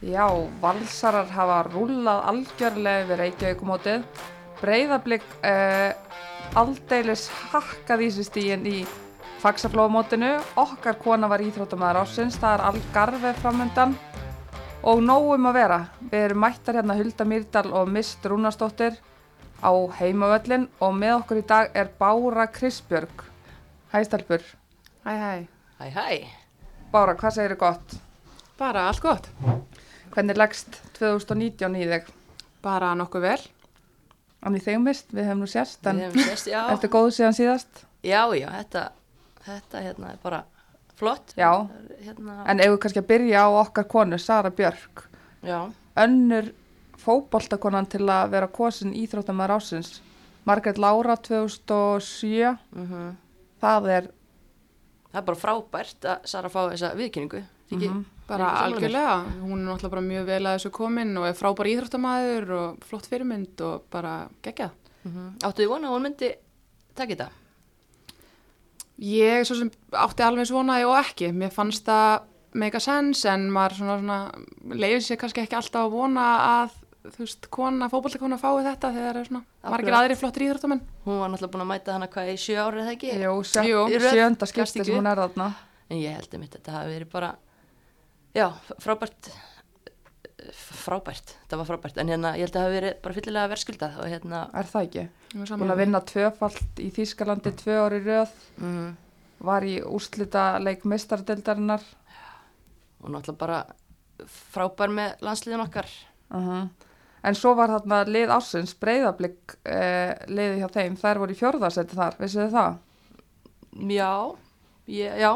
Já, valsarar hafa rúlað algjörlega við Reykjavíkumótið. Breiðablík eh, aldeilis hakkað í sér stíin í fagsaflóðumótinu. Okkar kona var íþróttamæður ásins, það er Algarve framöndan og nógum að vera. Við erum mættar hérna Hulda Mýrdal og Mist Rúnastóttir á heimavöllin og með okkur í dag er Bára Krisbjörg. Hæ Stelpur. Hæ, hæ. Hæ, hæ. Bára, hvað segir þið gott? Bara allt gott. Hvernig leggst 2019 í þig? Bara nokkuð vel. Annir þig mist, við hefum nú sérst, en Við hefum sést, já. ertu góð síðan síðast? Já, já, þetta, þetta hérna er bara flott. Já. Hérna, En ef við kannski að byrja á okkar konu, Sara Björk, já, önnur fótboltakonan til að vera kosin íþróttamæður ásins, Margrét Lára 2007, mhm. það er, það er bara frábært að Sara fá þessa viðkynningu. Ekki? Mhm. Bara algjörlega. Hún er náttúrulega bara mjög vel að þessu komin og er frábær íþróttamæður og flott fyrirmynd og bara geggjað. Mhm. Áttu þið vona að hún myndi taka þetta? Ég svo sem átti alveg svonaði og ekki. Mér fannst það make a sense en maður svona, svona leiði sér kannski ekki alltaf að vona að þú veist, kona, fótballtakona fái þetta þegar það er svona margir aðri flottir íþróttamenn. Hún var náttúrulega búin að mæta hana hvað í sjö árið eða ekki? jú, sjönda skipti sem hún er þarna. En ég held um þetta, þetta hafi verið bara, já, frábært, frábært, þetta var frábært. En hérna, ég held að það hafi verið bara fyllilega verðskuldað og hérna, Er það ekki? Ég Búin að vinna tvöfalt í Þýskalandi tvö ári röð, mhm. var í úrslita leik mistardeldarinnar. og náttúrulega bara frábær með landsliðin okkar. Uh En svo var þarna lið ásins, breyðablík eh, liði hjá þeim, þær voru í fjórðarsæti þar, vissu þið það? Já, ég, já,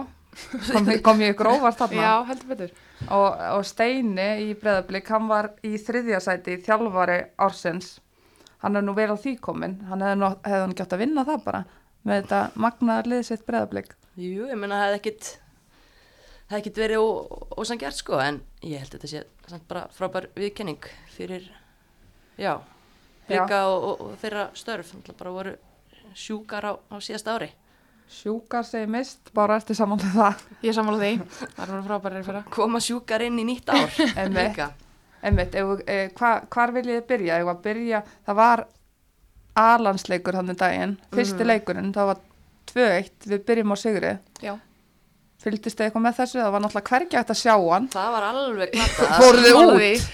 Kom, kom ég ykkur óvart þarna? Já, heldur betur. Og, og Steini í breyðablík, hann var í þriðja sæti í þjálfari ársins. Hann er nú vel á því komin, hann hefði, hann gett að vinna það bara með þetta magnaðar lið sitt breyðablík. jú, ég meina það hefði ekkit, það hefði ekkit verið ó- ósanngjarnt sko, en ég held þetta sé samt bara frábær viðkenning fyrir, já, blika og, og, og þeirra störf, náttúrulega bara voru sjúkar á, á síðasta ári. Sjúkar segi mist, bara eftir samanlega það. Ég er sammála því. Það er frábærir fyrir að. Koma sjúkar inn í nýtt ár. Einmitt, ef, e, hva, hvar viljið þið byrja? Byrja, það var alansleikur hann í daginn, fyrsti Mhm. leikurinn, það var 2-1, við byrjum á sigri. Já. Fylgdist þið eitthvað með þessu? Það var náttúrulega hvergi hægt að sjá hann. Það var alveg Sammála út?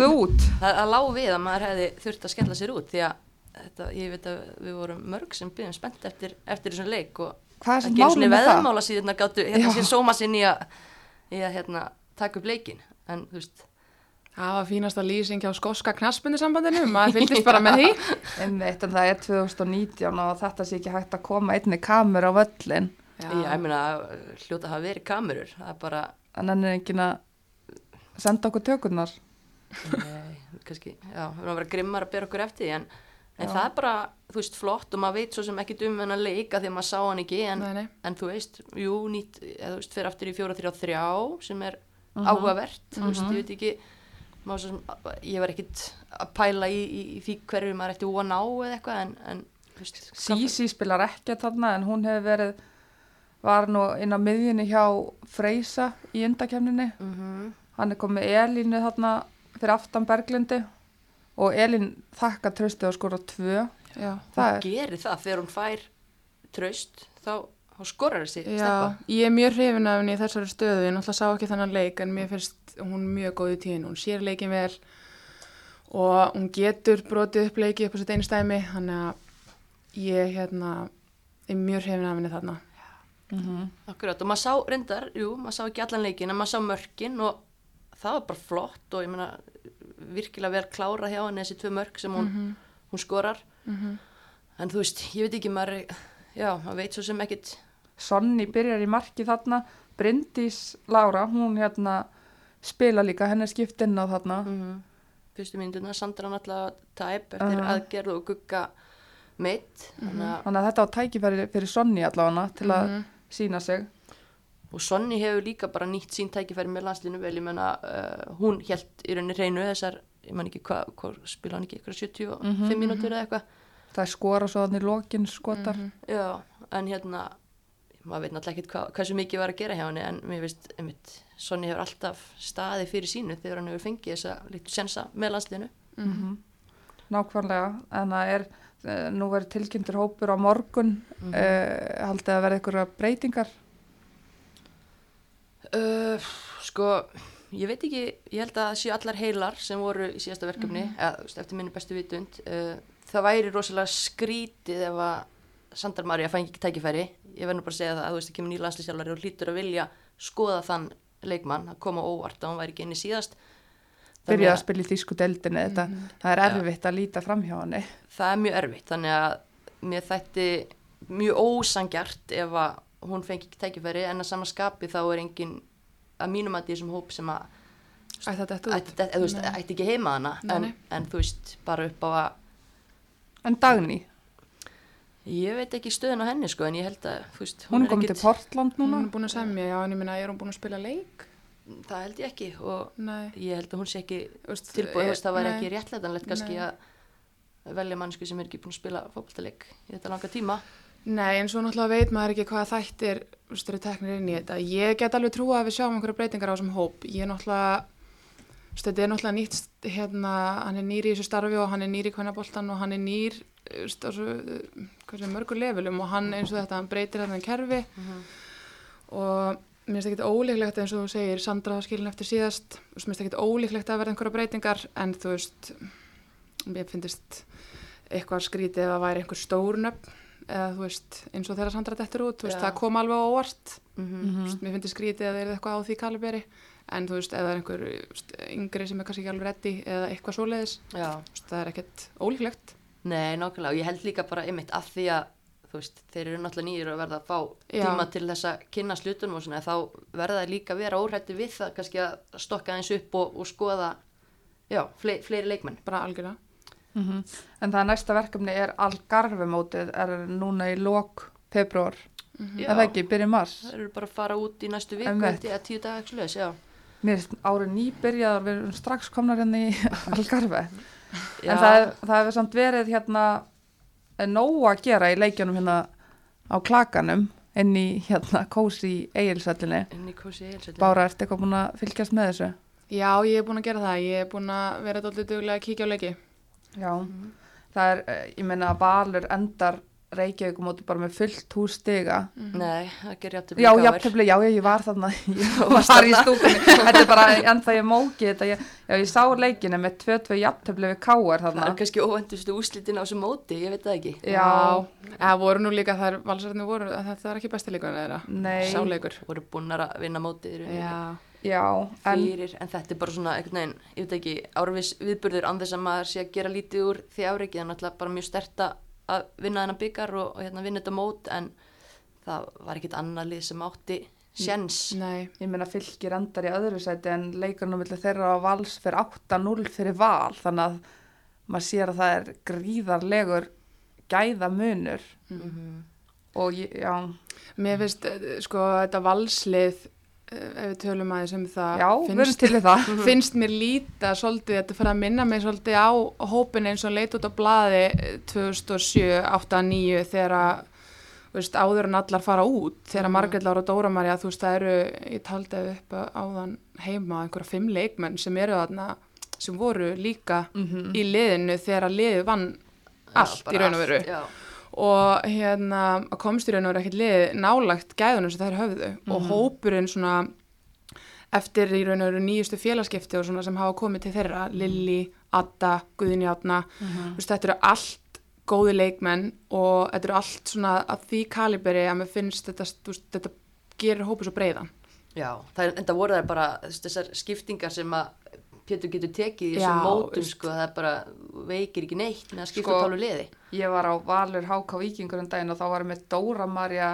þið út? Það, það lá við að maður hefði þurft að skella sér út því að þetta, ég veit að við vorum mörg sem byggðum spennt eftir, eftir þessum leik og Hvað er sem ekki eins og málum með það? veðmála síðan gáttu hérna Já. sér sóma sinni í að, í að hérna, taka upp leikin en þú veist, Það var fínasta lýsing hjá skoska knaspunnisambandinu, maður fylgist bara með því. Einmitt, en það er 2019 og þetta sé ekki hægt að koma einni kamur á völlin. ég, ég meina hljóta að hafa verið kamerur það er bara, Þannig er enginn að senda okkur tökurnar. nei, kannski já, við erum að vera grimmar að bera okkur eftir því en, en Já. það er bara, þú veist, flott og maður veit svo sem ekki um hennar leika að maður sá hann ekki en, Nei, nei. en þú veist, jú, nýtt eða þú veist, fyrir aftur í 4-3-3 sem er Mhm. áhugavert, þú veist, ég veit ekki má svo sem, ég var ekkit að pæla í, í, í því hverju maður ætti von á eða eitthvað en, en þú veist, Sísi spilar ekki þarna en hún hefur verið, var nú inn á miðjunni hjá Freysa í undakefninni. mm Hann er komið Elínu þarna fyrir aftan Berglindi og Elín þakka tröstið og skora tvö. Já. Það hún er, gerir það þegar hún fær traust, þá, þá skorar þessi Já, steppa ég er mjög hrifin af henni í þessari stöðu, ég náttúrulega sá ekki þennan leik en mér finnst hún mjög góð í tíðin, hún sér leikin vel og hún getur brotið upp leiki upp á sitt einu stæmi, þannig að ég hérna er mjög hrifin af henni þarna. mm Akkurat, og maður sá reyndar, jú, maður sá ekki allan leikin en maður sá mörkin og það var bara flott og ég meina virkilega vel klára hjá henni þessi tvö mörk sem hún, hún skorar en þú veist, ég veit ekki maður, já, maður veit svo sem ekkit Sonni byrjar í marki þarna, Bryndís Lára, hún hérna spila líka, henni skipt inn á þarna. mm fyrstu mynduna, Sandra náttúrulega tæp eftir Mhm. aðgerð og gugga meitt þannig að Þannig að þetta var tækifæri fyrir Sonni allavega til að Mhm. sína sig. Og Sonni hefur líka bara nýtt sín tækifæri með landslinu vel, ég menna uh, hún held í rauninni hreinu þessar, ég man ekki hvað hva, spila hann ekki, eitthvað 75 Mhm, mínútur eða eitthvað Það er skora svo þannig í lokin skotar. Já, en hérna maður veit náttúrulega ekkert hva, hversu mikið var að gera hjá henni en mér veist, einmitt, Sonny hefur alltaf staði fyrir sínu þegar hann hefur fengið þessa líktu sensa með landsliðinu. Mhm. Nákvæmlega, en það er, eh, nú verður tilkynntur hópur á morgun, mm Mhm. haldið að verða einhverja breytingar? Uh, sko, ég veit ekki, ég held að það séu allar heilar sem voru í síðasta verkefni, eða þú veist, eftir minni bestu vitund. Uh, það væri rosalega skrítið ef að Sandar Maria fæ ekki tækifæri. Ég verður bara að segja það að þú veist, það kemur nýja landslýsjálfari og hlýtur að vilja skoða þann leikmann, að koma óvart að hann væri ekki inn í síðast. Byrjaði að spila í þýsku deildinni, þetta, það er erfitt að líta fram hjá henni. það er mjög erfitt þannig að mér þætti mjög ósangjart ef að hún fengi ekki tækifæri en að sama skapi þá er engin að mínum að því þessum hóp sem að Ætti þetta út? ætti, ekki heima hana en, en þú veist bara upp á að En Dagný, ég veit ekki stöðun á henni sko en ég held að veist, hún er er komið til Portland Hún núna. er búin að semja, já, en ég minna, er hún búin að spila leik? það held ég ekki og Nei. ég held að hún sé ekki veist, tilbúið, veist, það væri nei. ekki réttlætanlegt kannski Nei. að velja mannsku sem er ekki búin að spila fótballtaleik í þetta langa tíma Nei, en svo náttúrulega veit maður ekki hvað þættir styrir teknir inn í þetta. Ég get alveg trúa að við sjáum einhverja breytingar á þessum hóp. Ég er náttúrulega, þetta er náttúrulega nýtt, hérna, hann er nýr í þessu starfi og hann er nýr í kvennaboltan og hann er nýr, mörgur levelum og hann eins og þetta, hann breytir þetta kerfi og mér finnst ekki ólíklegt eins og þú segir, Sandra skilin eftir síðast, mér finnst ekki ólíklegt að verða einhverja breytingar en þú veist, mér finnst eitthvað skrítið það væri einhver stórnöfn eða þú veist, eins og þegar Sandra dettur út, þú veist, það kom alveg óvart. Mm Þú veist, mér finnst skrítið að það er eitthvað á því kaliberi en þú veist, er einhver yngri sem er kannski ekki alveg reddi eða eitthvað svoleiðis, það er ekkert ólíklegt. Nei, nákvæmlega, og ég held líka bara einmitt af því að, þú veist, þeir eru náttúrulega nýjur að verða að fá Já. tíma til þess að kynna slutunum og svona, þá verða það líka að vera óhrætti við það, kannski að stokka eins upp og, og skoða, já, fleiri, fleiri leikmenn. bara algjörlega Mm En það næsta verkefni er Algarve mótið, er núna í lok februar, Já, er það ekki, byrja mars. Það eru bara að fara út í næstu viku, eða tíu dagar ekki sluðis, já. Mér er árið nýbyrjaðar, við erum strax komnar hérna í Algarve. En það, er- það hefur samt verið hérna eh, nóg að gera í leikjunum hérna á klakanum inn í hérna kósi í eigilsöllinni. Inn í kósi eilsveitin. Bára, ertu eitthvað búin að fylgjast með þessu? Já, ég er búin að gera það, ég er búin að vera dálítið duglega að kíkja á leiki Já. Það er, eh, ég meina að Valur endar Reykjavík móti bara með fullt hús stiga. Nei, það gerir jafnir Já, jafntefli, já, ég var þarna, ég var í stúkunni, þetta er bara ennþá ég móki þetta, ég, já, ég sá leikinu með 2-2 jafntefli við Káar Það þarna. er kannski óvendustu úslitin á þessu móti, ég veit það ekki. Já, Það voru nú líka þær, valsarðinu voru, að þetta er ekki besti leikur en þeirra. Nei, Sáleikur Voru búinnar að vinna rauninni. Já, já, en, fyrir, en þetta er bara svona einhvern veginn, ég veit ekki, árvis viðburður þess að maður sé að gera lítið úr því áreikið, þannig að bara mjög stert að vinna þennan byggar og, og hérna, vinna þetta mót en það var ekkit annað lið sem átti sjens. nei, ég meina fylgir endar í öðru sæti en leikurinn á milli þeirra á vals fyrir 8-0 fyrir val, þannig að maður sér að það er gríðarlegur gæða munur Mhm. og ég, já, mér finnst, eh, sko, þetta valslið ef við tölum aðeins um það já, finnst, það. finnst mér líta svolítið, þetta fyrir að minna mig svolítið á hópin eins og leit út á blaði eh, 2007, 8, 9 þegar veist, áður en allar fara út þegar Mhm. Margrét Lára og Dóra Marja þú veist það eru, ég taldi upp áðan heima einhverja fimm leikmenn sem eru þarna, sem voru líka Mm í liðinu þegar liðið vann allt bara í raun og veru allt, Já, og hérna að komst í raun og veru ekkert lið nálagt gæðunum sem þær höfðu. Og hópurinn svona eftir í raun og veru nýjustu félagskipti og svona sem hafa komið til þeirra Lilli, Adda, Guðni Átna þú veist þetta eru allt góði leikmenn og þetta eru allt svona að því kaliberi að mér finnst þetta, veist, þetta gerir hópu svo breiðan. Já, það er, enda voru það bara þessar skiptingar sem að Pétur getur tekið í þessum mótum, sko, það er bara veikir ekki neitt með að skipta Sko, tálu liði. Ég var á Valur HK Víkingur um daginn og þá var með Dóra Marja,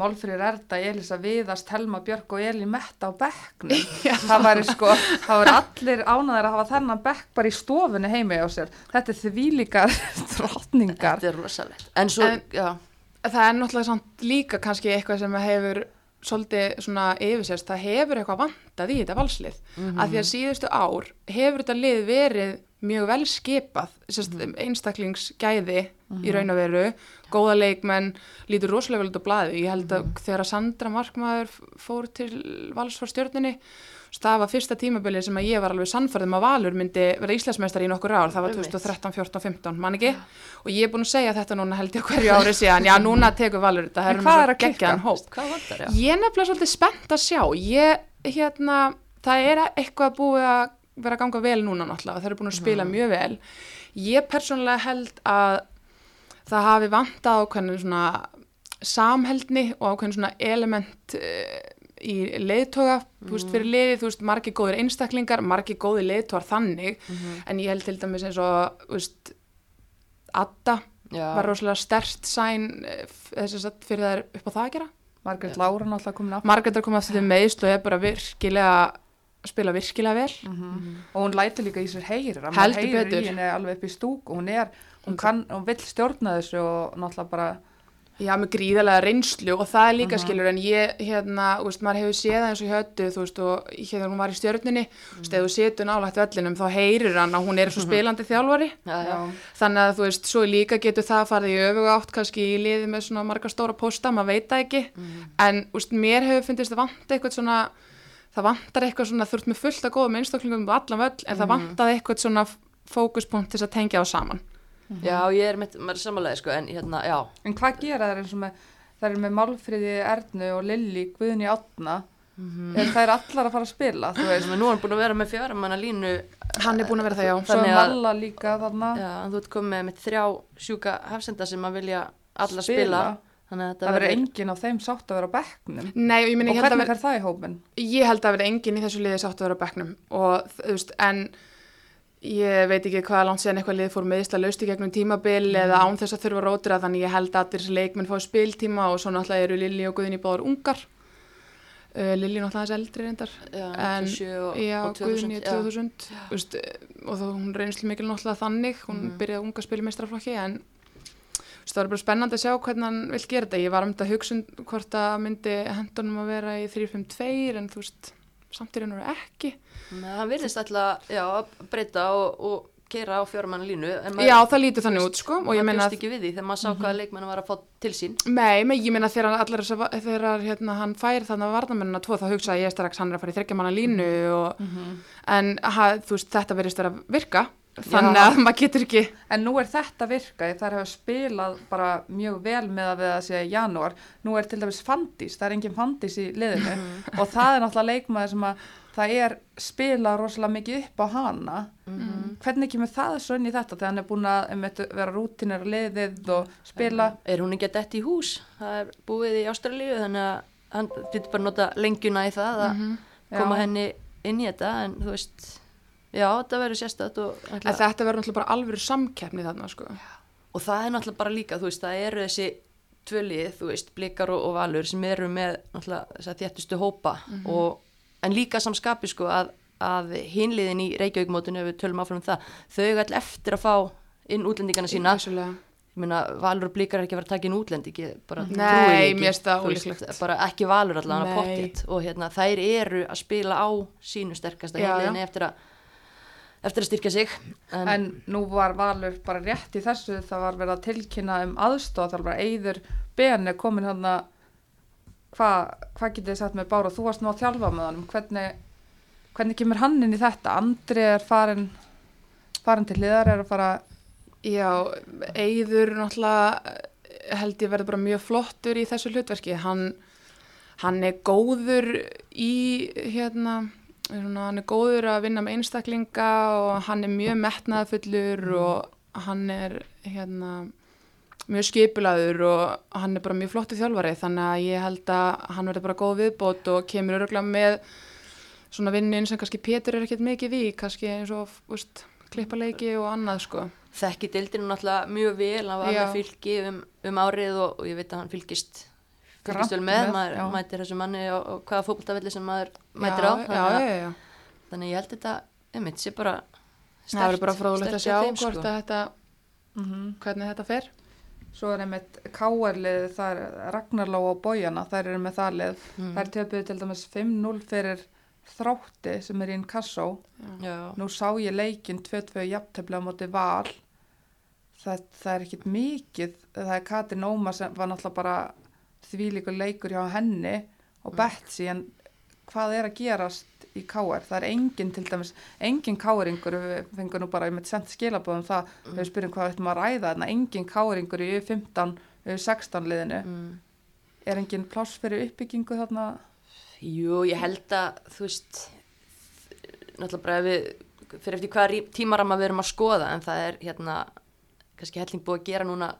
Málfrýr Erda, Elisa Viðast, Helma Björk og Eli Metta á bekknum. það væri sko, allir ánæðir að hafa þennan bekk bara í stofunni heimi á sér. Þetta er þvílíkar drottningar. Þetta er rosalegt. En svo, En- já, Það er náttúrulega líka kannski eitthvað sem hefur svolítið svona yfirsérst, það hefur eitthvað vantað í þetta valslið, að því að síðustu ár hefur þetta lið verið mjög vel skipað, sérst, einstaklingsgæði í raun og veru, góða leikmenn lítur rosalega vel út á blaði ég held að þegar að Sandra Markmaður fór til Vals var fyrsta tímabilið sem að ég var alveg sannfærðum að Valur myndi vera Íslandsmeistari í nokkur ár, það var Einmitt. 2013, 14, 15 man ekki, og ég er búin að segja þetta núna held ég á hverju ári síðan, já núna tekur Valur þetta, það er er klikka? geggjaðan hóp já? Ég er nefnilega svolítið spennt að sjá. Ég, hérna, það er eitthvað búið að vera að ganga vel núna náttúrulega. Það eru búin að spila mjög vel. Ég persónulega held að það hafi vantað ákveðin svona samheldni og ákveðin svona element uh, í leiðtoga, þú veist, fyrir liðið, þú veist, margir góðir einstaklingar, margir góðir leiðtogar þannig, en ég held til dæmis eins og, þú veist, Adda Já. var rosalega stert sæn eh, þess að fyrir það er upp á það að gera. Margrét Lára náttúrulega komin af Margrét er komið aftur til meðst og er bara virkilega spila virkilega vel. Og hún lætur líka í sér heyrir að Heldur betur. í henni alveg upp í stúk og hún er, hún kann, hún vill stjórna þessu og náttúrulega bara já, með gríðarlega reynslu og það er líka skilur en ég, hérna, þú veist, maður hefur séð það eins og í höttu, þú veist, og hérna hún var í stjörninni, þú veist, ef þú setur nálægt vellinum þá heyrir hann að hún er svo spilandi þjálfari, Já, já. þannig að þú veist, svo líka getur það farið í öfuga átt kannski í liði með svona marga stóra posta, maður veit það ekki. En, þú veist, mér hefur fundist það vanta eitthvað svona það vantar eitthvað svona, ert með fullt að góða með einstaklingum um allan völl, en það vantar eitthvað svona fókuspunkt til að tengja á saman Já, ég er með, maður er samanlega, sko, en hérna, já. en hvað gera þær eins og með þær eru með Málfríði Ernu og Lilli Guðni Átna Mhm. er þær allar að fara að spila þú veist, Nú er hann búin að vera með fjáramanna línu, hann er búin að vera það, já svo er Malla líka þarna já, en þú ert komið með þrjá sjúka hafsenda sem að vilja alla Spila. spila. Þannig að það verður enginn á þeim sátt að vera á bekknum Nei, og ég og minni, ég held að hvernig fer það í hópin? ég held að vera enginn í þessu liði sátt að vera á bekknum og þú veist, en ég veit ekki hvað langt síðan eitthvað lið fór meðisla lausti gegnum tímabil eða án þess að þurfa rótra þannig ég held að allir leikmenn fái spiltíma og svo náttúrulega eru Lilli og Guðni báður ungar. Uh, Lilli náttúrulega aðeins eldri reyndar. Já, en 97 og, já, og 2000. Guðni er 2000 þú veist, og þá hún reynslu mikil náttúrulega þannig. Hún byrjaði unga spil í meistraflokki en veist, það var bara spennandi að sjá hvernig hann vil gera þetta. Ég var um þetta að hugsa um hvort að myndi hendunum að vera í 3-5-2 en þú veist, samt í raun og ekki hann virðist alltaf, að breyta og, og gera á fjáramanna línu. Já, það lítur þannig út, sko, og ég meina bjóst ekki við því þegar maður sá hvaða leikmenn var að fá til sín. Nei, með, ég meina þegar allar að þegar hérna, hann fær þannig að varnamennina tvo þá hugsaði ég strax hann er að fara í þryggja manna línu og, en ha, veist, þetta verðist vera að virka þannig Já. að maður getur ekki En nú er þetta virkaði, þær hafa spilað bara mjög vel með að við að segja janúar. Nú er til dæmis Fandís, það er engin Fandís í liðinu og það er náttúrulega leikmaður sem að það er spilað rosalega mikið upp á hana. Hvernig kemur það svo inn í þetta þegar hann er búin að einmitt, vera rútinir að liðið og spila? Er hún ekki að detti í hús? Það er búið í Ástralíu þannig að hann getur bara nota lengjuna í það að koma Já. henni inn í þetta en þú veist, já, þetta verður sérstætt og, en þetta verður náttúrulega bara alvöru samkeppni þarna sko. og það er náttúrulega bara líka, þú veist, það eru þessi tvölið, þú veist, blikar og, og valur sem eru með náttúrulega þess að þéttustu hópa og, en líka samskapi sko að, að hinliðin í Reykjavíkmótinu ef við tölum áfram um það, þau eiga all eftir að fá inn útlendingana sína Vissulega. ég meina, valur og blikar er ekki að vera að taka inn útlendingi bara Nei, trúi því ekki, mér það þú veist, ólíklegt. bara ekki valur allavega Nei. að pottið og hérna, þær eru að spila á sínu sterkasta Já, hinliðinni eftir að eftir að styrka sig en, En nú var Valur bara rétt í þessu, það var verið að tilkynna um aðstof, það var bara Eyður Ben er komin hann að, hvað hva getið þið sagt með Bára, þú varst nú að þjálfa með hann, hvernig, hvernig kemur hann inn í þetta? Andri er farin, farin til hliðar, er að fara, Já, Eyður náttúrulega held ég verður bara mjög flottur í þessu hlutverki. Hann, hann er góður í, hérna, svona, hann er góður að vinna með einstaklinga og hann er mjög metnaðfullur og hann er, hérna, mjög skipulaður og hann er bara mjög flottur þjálfari. Þannig að ég held að hann verður bara góð viðbót og kemur öruglega með svona vinnin sem kannski Pétur er ekkert mikið í, kannski eins og, úst, klippaleiki og annað, sko. þekki dildinu náttúrulega mjög vel hann var með fylki um, um árið og, og ég veit að hann fylgist Fylgist vel með, maður já. mætir þessu manni og, og hvaða fótboltavelli sem maður mætir já, á Já, þannig, að, já, já. þannig ég held þetta, einmitt, sé bara Það verður bara fróðulegt að sjá þeim, hvort sko. að þetta, mm hvernig þetta fer. svo er einmitt K.R.lið, það er Ragnarló og Bójana, þær eru með það lið, Mhm. þær töpuðu til dæmis 5-0 fyrir þrátti sem er í Inkasso. já, Nú sá ég leikinn 2-2 jafntefli á móti val. það, það er ekkit mikið, það er Katrin Óma sem var náttúrulega bara þvílíkur leikur hjá henni og Betsy en hvað er að gerast í KR, það er engin til dæmis, engin káringur, við fengum nú bara með sent skilabóðum það, mm. við spyrjum hvað við ættum að ræða þarna, engin káringur í 15, 16 liðinu, Mm. er engin pláss fyrir uppbyggingu þarna? Jú, ég held að, þú veist, náttúrulega bara við, fyrir eftir hvaða tímaramma við erum að skoða, en það er hérna, kannski helling búið að gera núna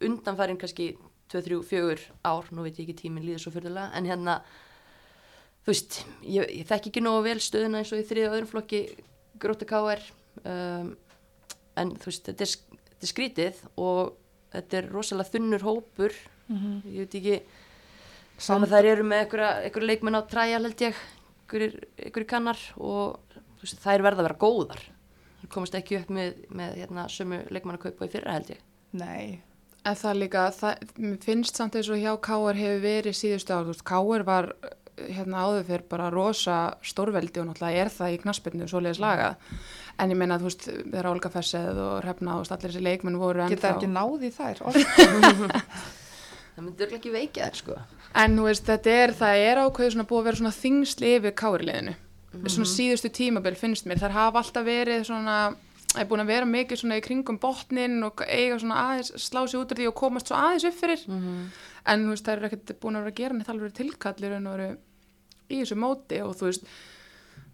undanfærin kannski 2, 3, 4 ár, nú veit ég ekki tíminn líður svo fyrirlega, en hérna, þú veist, ég, ég þekki ekki nógu vel stöðuna eins og í þriða öðrum flokki gróta KR, um, en þú veist, þetta er, þetta er skrítið og þetta er rosalega þunnur hópur, Mm ég veit ekki, Saman þær eru með einhverja, leikmenn á træjal held ég, einhverjir kannar og veist, þær verða að vera góðar. Komast ekki upp með, með hérna, sömu leikmenn að kaupa í fyrra held ég. Nei, En það líka, það, mér finnst samt eins og hjá Káar hefur verið síðustu ár, þú veist, Káar var eh, hérna áður fyrir bara rosa stórveldi og náttúrulega er það í knaspinu svoleiðis laga, en ég meina þú veist, þeirra Olga Fessið og Hrefna og allir þessi leikmenn voru geta ennþá. ekki náði þær orð. Það örugglega ekki veikja þær sko. En þú veist, þetta er, það er ákveður svona búið að vera svona þingsli yfir Káarliðinu. Svona síðustu tímabil finnst mér, þar hafa alltaf verið svona, það er búin að vera mikið svona í kringum botnin og eiga svona aðeins, slá sig út úr því og komast svo aðeins upp fyrir. En þú veist, það eru ekkert búin að vera að gera neitt alveg tilkallir en veru í þessu móti og þú veist,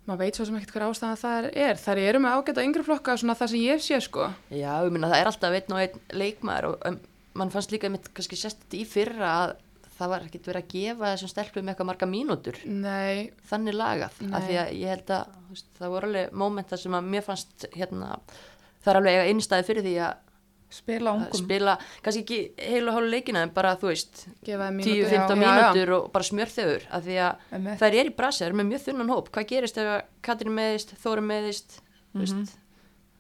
maður veit svo sem ekkert hver ástæða það er. Þar eru með ágæta yngri flokka svona það sem ég sé sko. Já, ég minna það er alltaf einn og einn leikmaður og um, mann fannst líka mitt kannski sérst í fyrra að það var ekkert verið að gefa þessum stelpum eitthvað marga mínútur Nei, þannig lagað. Nei. Af því að ég held að veist, það voru alveg mómentar sem að mér fannst hérna, það er alveg eiga innstæði fyrir því að spila ungum. spila, kannski ekki heilu og hálfu leikina en bara þú veist gefa þeim mínútur. 10-15 já, já, og bara smjörþöfur af því að Einmitt. þær er í er með mjög þunnan hóp hvað gerist ef Katrin meðist, Þóra meðist þú veist,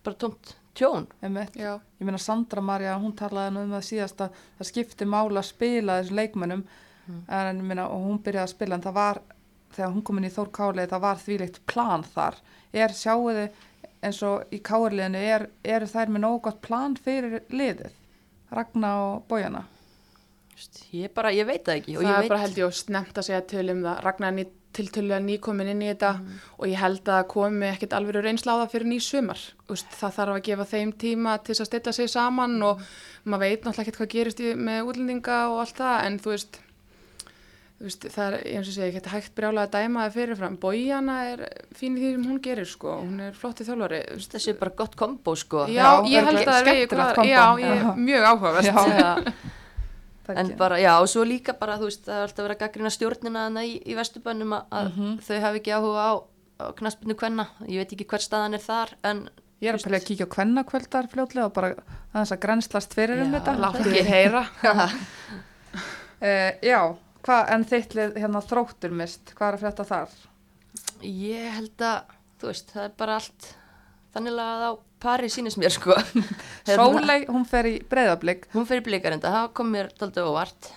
bara tómt tjón. Ég meina Sandra Marja, hún talaði nú um það síðast að það skipti mála að spila þessu leikmönnum. En ég meina og hún byrjaði að spila en það var, þegar hún kom inn í Þór Kálið það var þvíleikt plan þar. Er sjáuði eins og í Kálið er, eru þær með nógu gott plan fyrir liðið? Ragna og Bójana? Þú veist, ég bara, ég veit það ekki og það ég er veit, bara held ég að snemt að segja til um það. Ragnar ný, til til að nýkomin inn í þetta og ég held að komi ekkit alveg reynsla á það fyrir ný sumar. Úst, það þarf að gefa þeim tíma til þess að stilla sig saman og maður veit náttúrulega ekkert hvað gerist í, með útlendinga og allt það en þú veist, þú veist það er eins og segja ekki hægt brjálega að dæma það fyrirfram. Bójana er fín í því sem hún gerir sko, hún er flotti þjálfari. Þessi er bara gott kombo sko. Já, Já, ég held að það er skemmtilegt hvað- kombo. Já, ég, Já. mjög áhugavert en ekki- bara, já, og svo líka bara, þú veist, það er alltaf verið að gaggrina stjórnina hana í, í Vesturbönnum að, að þau hafi ekki áhuga á, á knaspinu kvenna, ég veit ekki hver staðan er þar, en Ég er að pæla að kíkja á kvennakvöldar fljótlega og bara aðeins að grænslast fyrir um Já, þetta. Láttu þið heyra. Uh, já, hvað, en þitt lið hérna þróttur mist, hvað er að frétta þar? ég held að, þú veist, það er bara allt þannig að á pari sýnist mér, sko. Hérna, Sólei, hún fer í breyðablík, Hún fyrir blikarenda, það kom mér daldið óvart.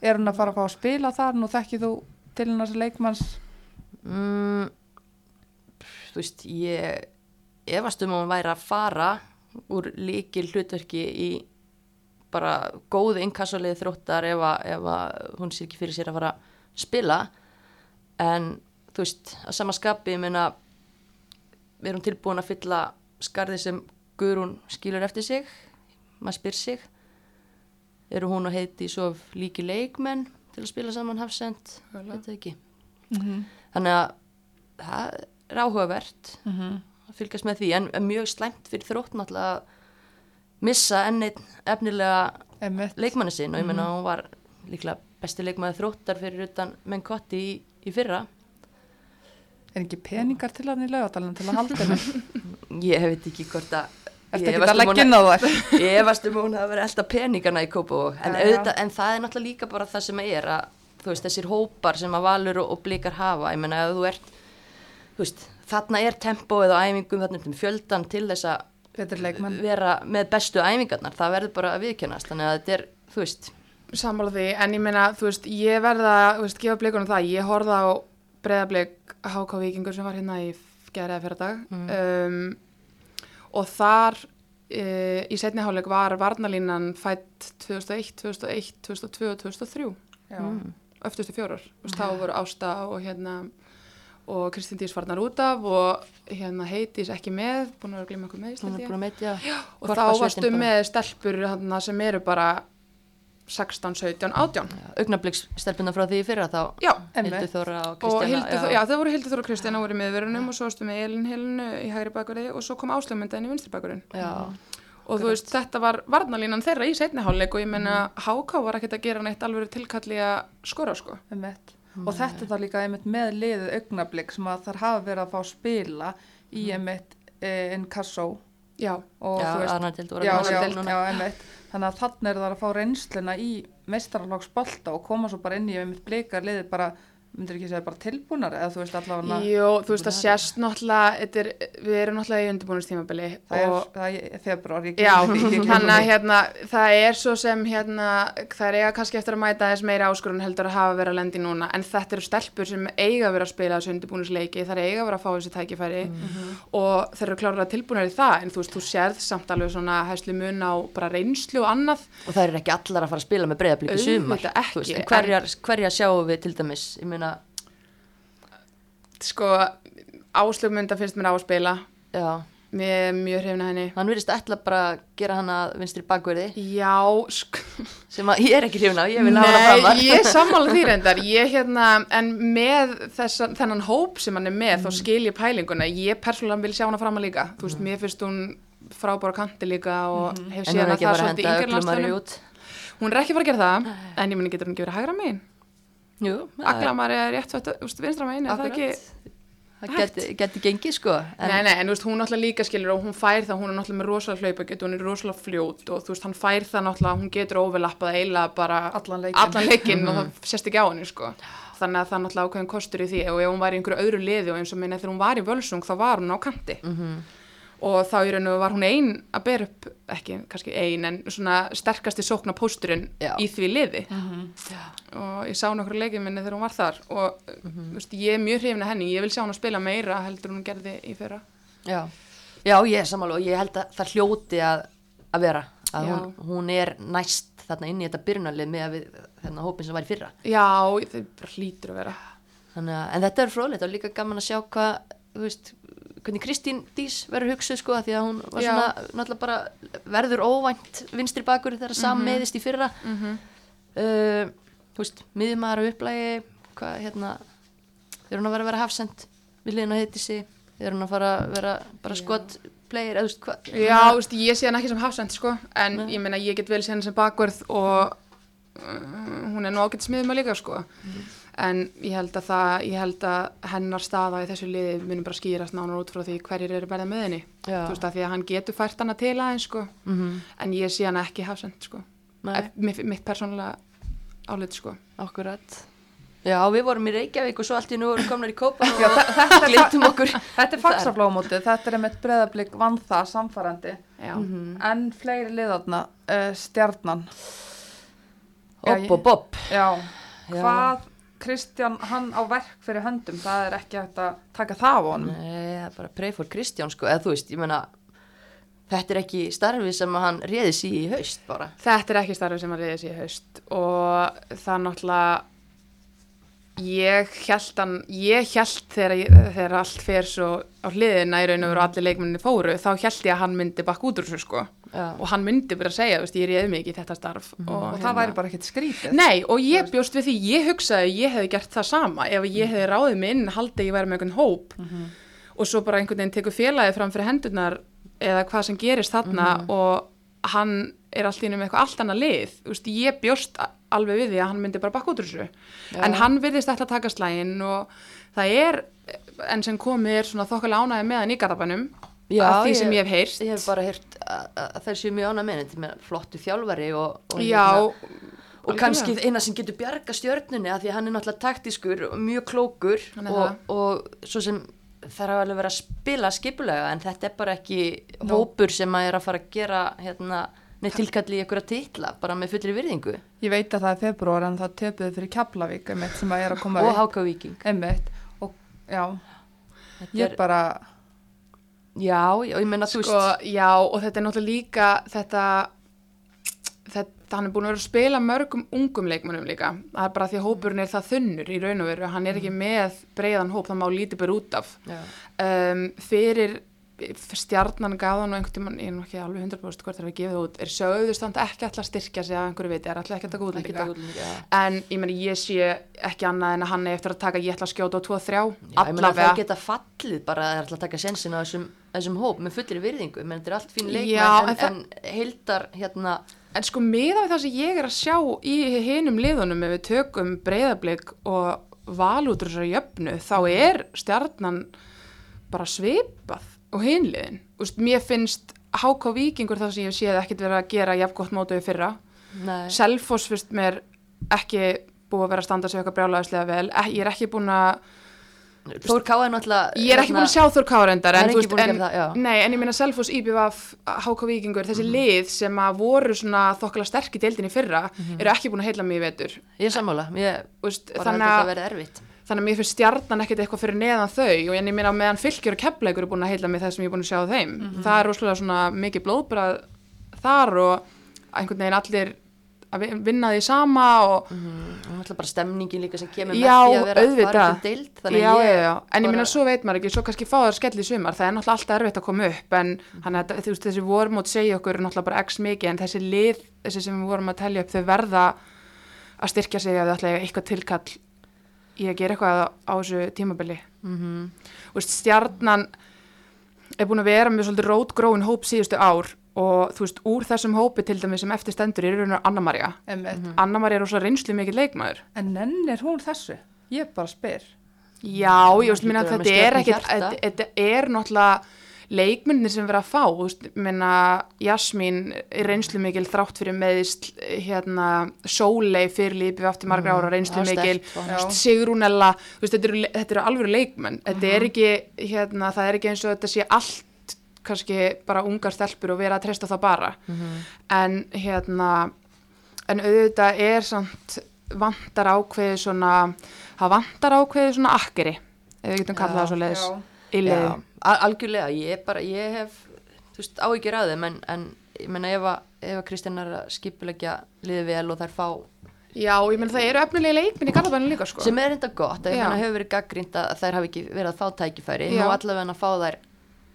er hún að fara að fá að spila þar, nú þekkið þú til hennar leikmanns, Mm, þú veist, ég efast um að hún væri að fara úr líkil hlutverki í bara góðu innkassulegið þróttar ef, að, ef að hún sér ekki fyrir sér að fara að spila en þú veist, að sama skapi ég meina við erum tilbúin að fylla skarði sem Guðrún skilur eftir sig maður spyr sig. Eru hún og heiti svo líki leikmenn til að spila saman hafsend mm -hmm. þannig að það er áhugavert Mhm. að fylgjast með því en, mjög slæmt fyrir þrótt náttúrulega að missa enn einn efnilega leikmanni sinn. Og ég meina hún var líklega besti leikmanni þróttar fyrir utan menn kotti í, í fyrra er ekki peningar til hann í laugadalinn til að halda henni, ég veit ekki hvort að ég að um leggja hún- um að verið alltaf peningana í Kópó en, en það er náttúrulega líka bara það sem er að veist, þessir hópar sem að valur og, og blikar hafa, ég meina ef þú ert þú veist, þarna er tempóið á æfingum, þarna er fjöldan til þess að vera með bestu æfingarnar, það verður bara að viðkennast þannig að þetta er, þú veist. Sammála því, en ég meina, þú veist, ég verða, þú veist, gefa blikunum það, ég horfða á breyðablik HK Víkingur sem var hérna í gerðið fyrir dag. Um, og þar e, í setni hálfleik var varnalínan fætt 2001, 2001, 2002 og 2003 Já. Mm. öftustu fjórar, Þú veist, þá voru Ásta og hérna og Kristín Dís farnar út af og hérna Heitís ekki með, búin að glima okkur með að meitja og þá varstu með stelpur hana, sem eru bara 16, 17, 18 augnablikstelpuna frá því í fyrra þá já, Hildur. Þóra og Kristjana já. já, þau voru Hildur Þóra og Kristjana voru í miðverunum og svo varstu með Elin Helinu í hægri bakverði og svo kom áslöfmyndaðin í vinstri bakverðin já, og þú veist, þetta var varnalínan þeirra í setni hálfleik og ég menna HK var ekkert að gera neitt alveg tilkalli að skora sko. Einmitt. Og þetta er það líka einmitt með liðið augnablík sem að þar hafa verið að fá spila í einmitt e, Inkasso. Já, og já þú veist, já, að já, vinna já, einmitt. Þannig að þannig er það að fá reynsluna í meistaralagsbolta og koma svo bara inn í einmitt blika liðið bara, myndir ekki segja bara tilbúnar eða þú veist allavega Jú, þú veist, það sést náttúrulega þetta er, við erum náttúrulega í undirbúinustímabili það og það er februar, ég Já, þannig að hérna, það er svo sem hérna, það er eiga kannski eftir að mæta þess meira áskorun heldur að hafa verið að lendi núna en þetta eru stelpur sem eiga að vera að spila þessu undirbúnisleiki, það er eiga að vera að fá þessi tækifæri og þeir eru klárlega tilbúinir í það en þú veist, þú sérð samt alveg svona hæsli mun á bara reynslu og annað. Og það er ekki allar að fara að spila með breyðablík í sumar. Hverjar, hverjar sjáum við til dæmis? Ég meina, sko, áslugmynda finnst mér á að spila. Já. Mér er mjög hrifna henni. Hann virðist ætla bara að gera hana vinstri bakverði Já, sem að ég er ekki hrifna ég vil hafa hana framar. Nei, ég sammála því reyndar, ég hérna, en með þessa, þennan hóp sem hann er með, þá skil ég pælinguna, ég persónulega vil sjá fram að líka, þú veist, mér finnst hún frábára kanti líka og hef en séð er ekki það bara að svolítið landsliðum. út. Hún er ekki að fara að gera það, en ég meni getur hún ekki verið hægra megin. Er- Aglamari er rétt, þú veist, vinstra megin, er það ekki? Það geti, gengið sko en, Nei, nei, en þú veist, hún náttúrulega líka skilur og hún fær það, hún er náttúrulega með rosalega hlaupaget og hún er rosalega fljót og þú veist, hann fær það náttúrulega, hún getur overlappað eiginlega bara Allan leikinn. allan leikinn og það sést ekki á henni, sko. Þannig að það náttúrulega ákveðin kostur í því og ef hún var í einhverju öðru liði og eins og minna þegar hún var í völsung þá var hún á kanti og þá í raun og var hún ein að bera upp, ekki kannski ein en svona sterkasti sókna pósturinn í því liði. Og ég sá nokkur leikið minni þegar hún var þar. Og þú veist, ég er mjög hrifin að henni, ég vil sjá hún að spila meira heldur hún gerði í fyrra. já. já, ég er samanlega og ég held að það hljóti að, að vera. Að hún, hún er næst þarna inn í þetta byrjunarlið með við þennan hópin sem var í fyrra. Já, bara hlýtur að vera. Þannig að, en þetta er fróðleitt og líka gaman að sjá hvað, þú veist, hvernig Kristín Dís verður hugsuð sko að því að hún var Já. svona, náttúrulega bara verður óvænt vinstri bakur þegar mm Mhm. meðist í fyrra. uh, þú veist, miðjumæður á upplægi, hvað, hérna, er hún að vera að vera hafsend við liðin að heiti sig, er hún að fara að vera bara skot player, eða þú veist, hvað, Já, þú veist, ég sé hann ekki sem hafsend, sko, en ég meina, ég get vel sé hann sem bakvörð og uh, hún er nú ágætt smiðum að líka, sko. En ég held að það, ég held að hennar staða í þessu liði munum bara skýrast nánar út frá því hverjir eru verða með henni. Já. Þú veist, að því að hann getur fært hana til aðeins, sko, mm en ég sé hann ekki hafsend, sko. Mitt, mitt persónulega álit, sko. akkurat. Já, við vorum í Reykjavík og svo allt í nú vorum komnar í Kópa og þe- þetta glintum okkur. Þetta er fagsaflómótið, þetta er einmitt breðablík vann það samfærandi Já. en fleiri liðarna, uh, stjarnan Já, Opp og bopp. Já. hvað Kristján hann á verk fyrir höndum, það er ekki hægt að taka það á honum. Nei, það er bara pray for Kristján sko, eða þú veist, ég meina þetta er ekki starfi sem hann réði sér í haust bara. Þetta er ekki starfið sem að reyði sér í haust. Og það náttúrulega ég held hann, ég held þegar, þegar allt fer svo á hliðina í raun og veru allir leikmenninni fóru þá held ég að hann myndi bakk út úr þessu sko Já. og hann myndi bara segja, veist, ég reyði mig ekki í þetta starf og, og hérna- það væri bara ekkert skrítið. Nei, og ég bjóst við því, ég hugsaði að ég hefði gert það sama ef ég hefði ráðið mig inn, haldið að ég væri með einhvern hóp. Og svo bara einhvern veginn tekur félagið fram fyrir hendurnar eða hvað sem gerist þarna og hann er allt í einu með eitthvað allt annað lið, veist, ég bjóst alveg við því að hann myndi bara bakka út úr þessu. En hann virðist að taka slægin og það er, enn sem komið er svona þokkalega ánæði með hann í Garabænum að því sem ég hef heyrt. Ég hef bara heyrt að, þær séu mjög ánað með flottu þjálfari og, og, Já, hérna, og kannski eina sem getur bjarga stjörnunni að því að hann er náttúrulega taktískur og mjög klókur og, og svo sem þær hafa alveg verið að spila skipulega en þetta er bara ekki hópur sem að er að fara að gera hérna, neitt tilkalli í einhverja titla bara með fullri virðingu. Ég veit að það er februar en það töpuði fyrir Keflavík sem að er að koma og upp. Háka Víking. Einmitt. Og já, Þetta ég er- bara Já, já, ég menna, þú sko, veist, já, og þetta er náttúrulega líka þetta, þetta hann er búin að vera að spila mörgum ungum leikmönnum líka, það er bara því að hópurinn er það þunnur í raun og veru, hann er ekki með breiðan hóp, það má lítið bara út af. Um, fyrir stjarnan gaf hann og einhvern tímann, ég er nú ekki alveg 100% hvort það er að gefa það út, er sögðust hann ekki alltaf styrkja sig að einhverju viti, er alltaf ekki að taka útlendinga, já. en ég meni ég sé ekki annað en að hann er eftir að taka ég ætla að skjóta á 2-3 Já, ég meina allavega. það geta fallið bara að það er alltaf að taka sensin á þessum, þessum hóp með fullir virðingu, menn þetta er allt fín leikmenn en, en en heildar hérna, En sko miða við það sem ég er að sjá í hinum liðunum ef við tökum breyðablík og valútur þessari jöfnu þá er stjarnan bara svipað og hinliðin. Úst, mér finnst HK Víkingur það sem ég séð ekkert verið að gera jafngott mótuði fyrra. nei, Selfoss finnst mér ekki búið að vera að standa sig eitthvað brjálæðislega vel. Ég er ekki búin að Þór Ká er náttúrulega Ég er ekki búin að sjá Þór Kárendar Hann en, að en, það, nei, en ég meina Selfoss, IBVF, HK Víkingur þessi lið sem að voru svona þokkala sterk í deildinni fyrra Mhm. eru ekki búin að heila mig í vetur. Ég er sammála, ég Úst, bara þannig, að þetta verði erfitt. þannig að mér finnst stjarnan ekkert eitthvað fyrir neðan þau og en ég meina meðan fylgjur og kepleikur eru búin að heila mig það sem ég er búin að sjá þeim. Mhm. það er rosalega svona mikið blóðbrað þar og einhvern veginn allir að vi- vinna því sama og og náttúrulega bara stemningin líka sem kemur Já, með því að vera auðvitað. farin til deild þannig já, að já, ég já, en ég meina svo veit maður ekki, svo kannski fá það skell í sumar, það er náttúrulega alltaf erfitt að koma upp en hann að þú veist, þessi vormót segja okkur er náttúrulega bara x mikið en þessi lið, þessi sem við vorum að telja upp þau verða að styrkja sig að þau ætla að eiga eitthvað tilkall í að gera eitthvað á þessu tímabili Mhm. og veist, stjarnan er búin að vera með svolítið rótgróin hóp síðustu ár og þú veist, úr þessum hópi til dæmis sem eftir stendur er raun og Anna-Maria Einmitt. Anna-Maria er rosa reynslu mikið leikmaður En nennir hún þessu? Ég bara spyr. Já, ég veist, minna, þetta er hjarta. þetta- er náttúrulega leikmyndir sem vera að fá, þú veist, minna, Jasmín er reynslu mikil þrátt fyrir meðist, hérna, Sólei fyrir lífið aftur margra ára reynslu Já, mikil. Sigrúnella, þú veist, þetta eru, þetta eru alvöru leikmenn, þetta er ekki, hérna, það er ekki eins og þetta sé allt kannski bara ungar stelpur og vera að treysta það bara, en hérna, en auðvitað er samt vantar ákveðið svona, það vantar ákveðið svona akkeri, ef við getum kallað það svo leiðis, Já. algjörlega, ég bara, ég hef þú veist, áhyggjur að þeim en, en ég menna ef að, ef að Kristján er að skipulegja liðið vel og þær fá Já, ég menn það eru efnilegi leikminn í Garðabænum líka, sko. sem er reynda gott, ég menna hefur verið gaggrínt að þær hafi ekki verið að fá tækifæri Já. nú allavega að fá þær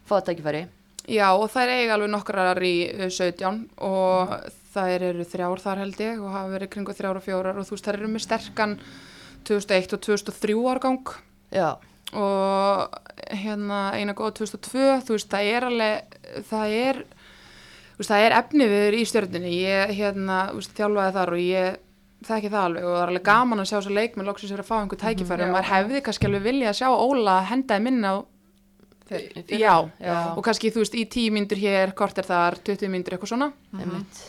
fá tækifæri Já, og þær eiga alveg nokkrar í uh, 17 og þær eru þrjár þar held ég og hafa verið kringu þrjár og fjórar og þú veist, þær eru með sterkan 2001 og 2003 árgang. Já, og hérna eina góða 2002, þú veist, það er alveg, það er, veist, það er efni við í stjörnunni, ég hérna, veist, þjálfaði þar og ég þekki það alveg og það er alveg gaman að sjá að leikmenn loksins er að fá einhver tækifæri og Já. maður hefði kannski alveg vilja að sjá Óla hendaði minna á Þeir. í fyrra. Já, já. og kannski þú veist í 10 myndur hér, kort er þar, 20 myndur eitthvað svona einmitt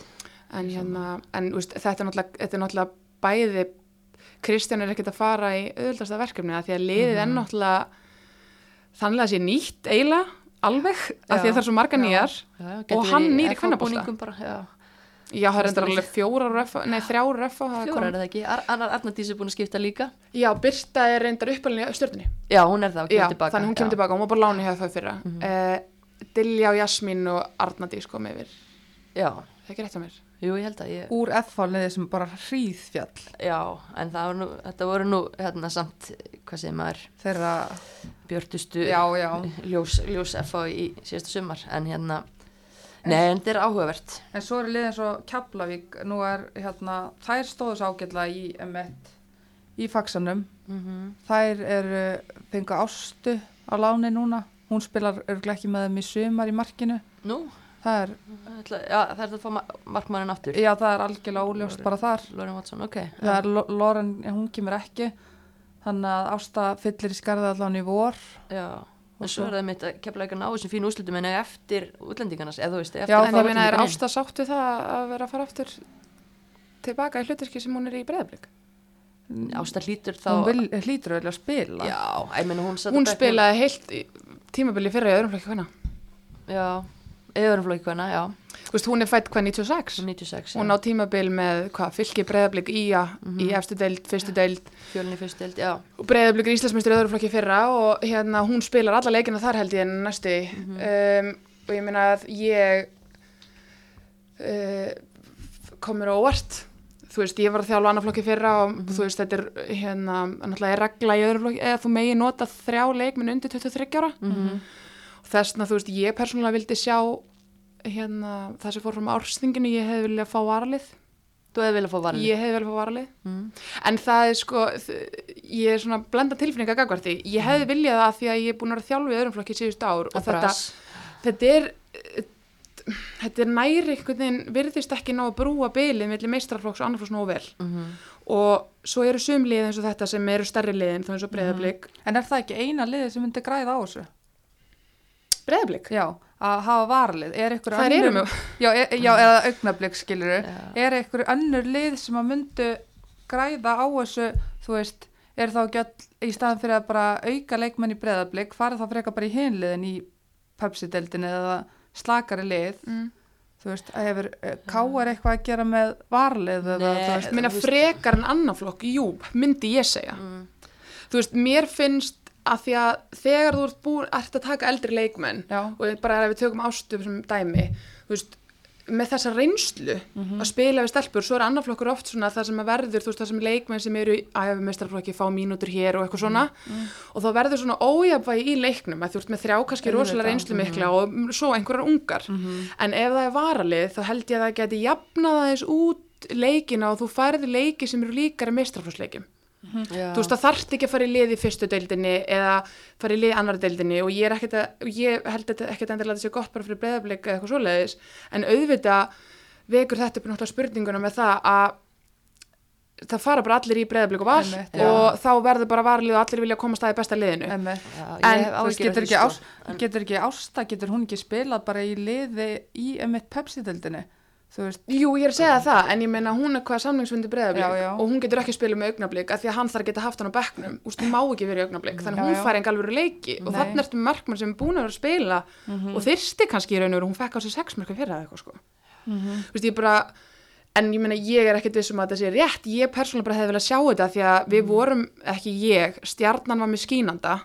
en hérna, en veist, þetta er þetta er náttúrulega bæði Kristján er ekkert að fara í auðvöldasta verkefni að því að liðið Mhm. er náttúrulega þannig að sé nýtt eiginlega alveg, af því Já, að það er svo marga já. nýjar Já, já, Og hann verið nýr já. já, það er endur alveg fjórar refa, nei þrjár refa fjórar er það ekki, Ar Annar Arnardís er búin að skipta líka. Já, Birta er reyndar uppalinn í stjórnunni já, hún er það og já, kemur tilbaka þannig hún kemur já. tilbaka, hún var bara láni hjá það fyrra. Mm Mhm. Dilja og Jasmín og Arnadís kom yfir. Já, það er ekki rétt á mér. Jú, ég held að ég Úr F-fáliði sem bara hríðfjall. Já, en það var nú, þetta voru nú hérna samt, hvað segir maður? Þeirra, björtustu já, já. ljós, ljós FH í síðasta sumar. En hérna, nei, en þetta er áhugavert En svo er liðin svo Keflavík, nú er hérna, þær stóðu svo ágætlega í M1 í faksanum. mm Þær eru fengu ástu á láni núna. Hún spilar örglega ekki með þeim í sumar í markinu. nú, Það er, ætla, já, það er það að fá ma markmannin aftur já, það er algjörlega óljóst bara þar. Lauren Watson, ok Það er Lo- Lauren, en hún kemur ekki. Þannig að ásta fyllir í skarða allan í vor. já, Og svo er það mitt að kepla ekki að ná þessum fínu úrslutum en eftir útlendingarnas, eða þú veist, eftir Já, en ég meina, er útlendingar inn. Ásta sátt við það að vera að fara aftur tilbaka í hluturki sem hún er í breyðablík Ásta hlýtur þá Hún hlýtur auðvitað að spila. Já, ég meina hún hún spilaði heilt tímabili fyrra í öðrum flokki hvenna Já, eðurum flókið hvenna, já veist, hún er fætt hvað 96 96, hún á tímabil með hvað, fylki breyðablík ía í efstu deild, fyrstu deild. Fjölni fyrst deild, já, og breyðablík er Íslandsmeistur í öðru flokki í fyrra og hérna hún spilar alla leikina þar held ég en næstu um, og ég meina að ég uh, kom mér á óvart. Þú veist, ég var að þjálfa annar flokki í fyrra og þú veist, þetta er hérna, náttúrulega er regla í öðru flokki eða þú megi nota þrjá leikminn undir 23 ára. Og þessna, þú veist, ég persónulega vildi sjá hérna, það sem fór fram á ársþinginu, ég hefði viljað fá varalið. Þú hefði viljað fá varli ég hefði viljað fá varalið. Mm. en það er sko, ég er svona blenda tilfinninga gagvart því, ég hefði viljað það því að ég er búin að vera þjálfu í öðrum flokki síðust ár og þetta, þetta er þetta er næri einhvern veginn virðist ekki ná að brúa bylið millir meistrarflokks og annarflokks nógu vel. Mm og svo eru sum liðin eins og þetta sem eru stærri liðin, þá eins Mhm. og breyðablík En er það ekki eina liðið sem myndi græða á þessu? Breyðablík, Já, að hafa varlið. Er það eru mjög Já, e, já eða augnablík. Er ykkur önnur lið sem að myndu græða á þessu, þú veist, er þá all í staðan fyrir að bara auka leikmenn í breðablík, fara þá frekar bara í hinliðin í Pepsi-deldinu eða slakari lið, mm. þú veist, að hefur káar eitthvað að gera með varlið eða, Nei, þú veist, Þú veist- frekar en annarflokk, jú, myndi ég segja Mm. þú veist, mér finnst að því að þegar þú ert búin ert að taka eldri leikmenn já, og bara ef við tökum ástu sem dæmi veist, með þessa reynslu að spila við stelpur, svo er annar flokkur oft svona það sem að verður, þú veist, það sem leikmenn sem eru í æfumestarflokki fá mínútur hér og eitthvað svona. Og þá verður svona ójafvægi í leiknum að þú ert með þrjá kannski rosalega reynslu mikla og svo einhverjar ungar. En ef það er varalið þá held ég að það geti jafnað aðeins út leikina og þú færði leiki sem eru líkari mestrarflossleikim Já. þú veist það þarft ekki að fara í lið í fyrstu deildinni eða fara í lið í annar deildinni og ég að, ég held endilega að þetta sé gott bara fyrir breyðablik eða eitthvað svoleiðis en auðvitað vekur þetta upp náttúrulega spurninguna með það að það fara bara allir í breyðablik og val já. og þá verður bara varlið og allir vilja komast að í besta liðinu emmi. Já, En, Þú veist, af getur ekki, ás, sko. En- getur ekki Ásta, getur hún ekki spilað bara í liði í emitt Pepsi-deldinu, þú veist, Jú, ég er að segja það, en ég meina hún er hvað samlingsfundi já. og hún getur ekki spilað með augnablík af því að hann þarf að geta haft hann á bekknum. Úst, hún má ekki verið í augnablík, þannig Já, að hún fær enga alveg leiki og Nei. þannig ertu markmann sem er búin að vera að spila og þyrsti kannski í raun og veru, hún fekk á sig sex mörgum fyrir það eitthvað sko. Þú veist, ég bara, en ég meina ég er ekkert vissum að þetta sé rétt, ég persónulega bara hefði viljað sjá þetta því að við vorum, ekki ég, stjarnan var með skínanda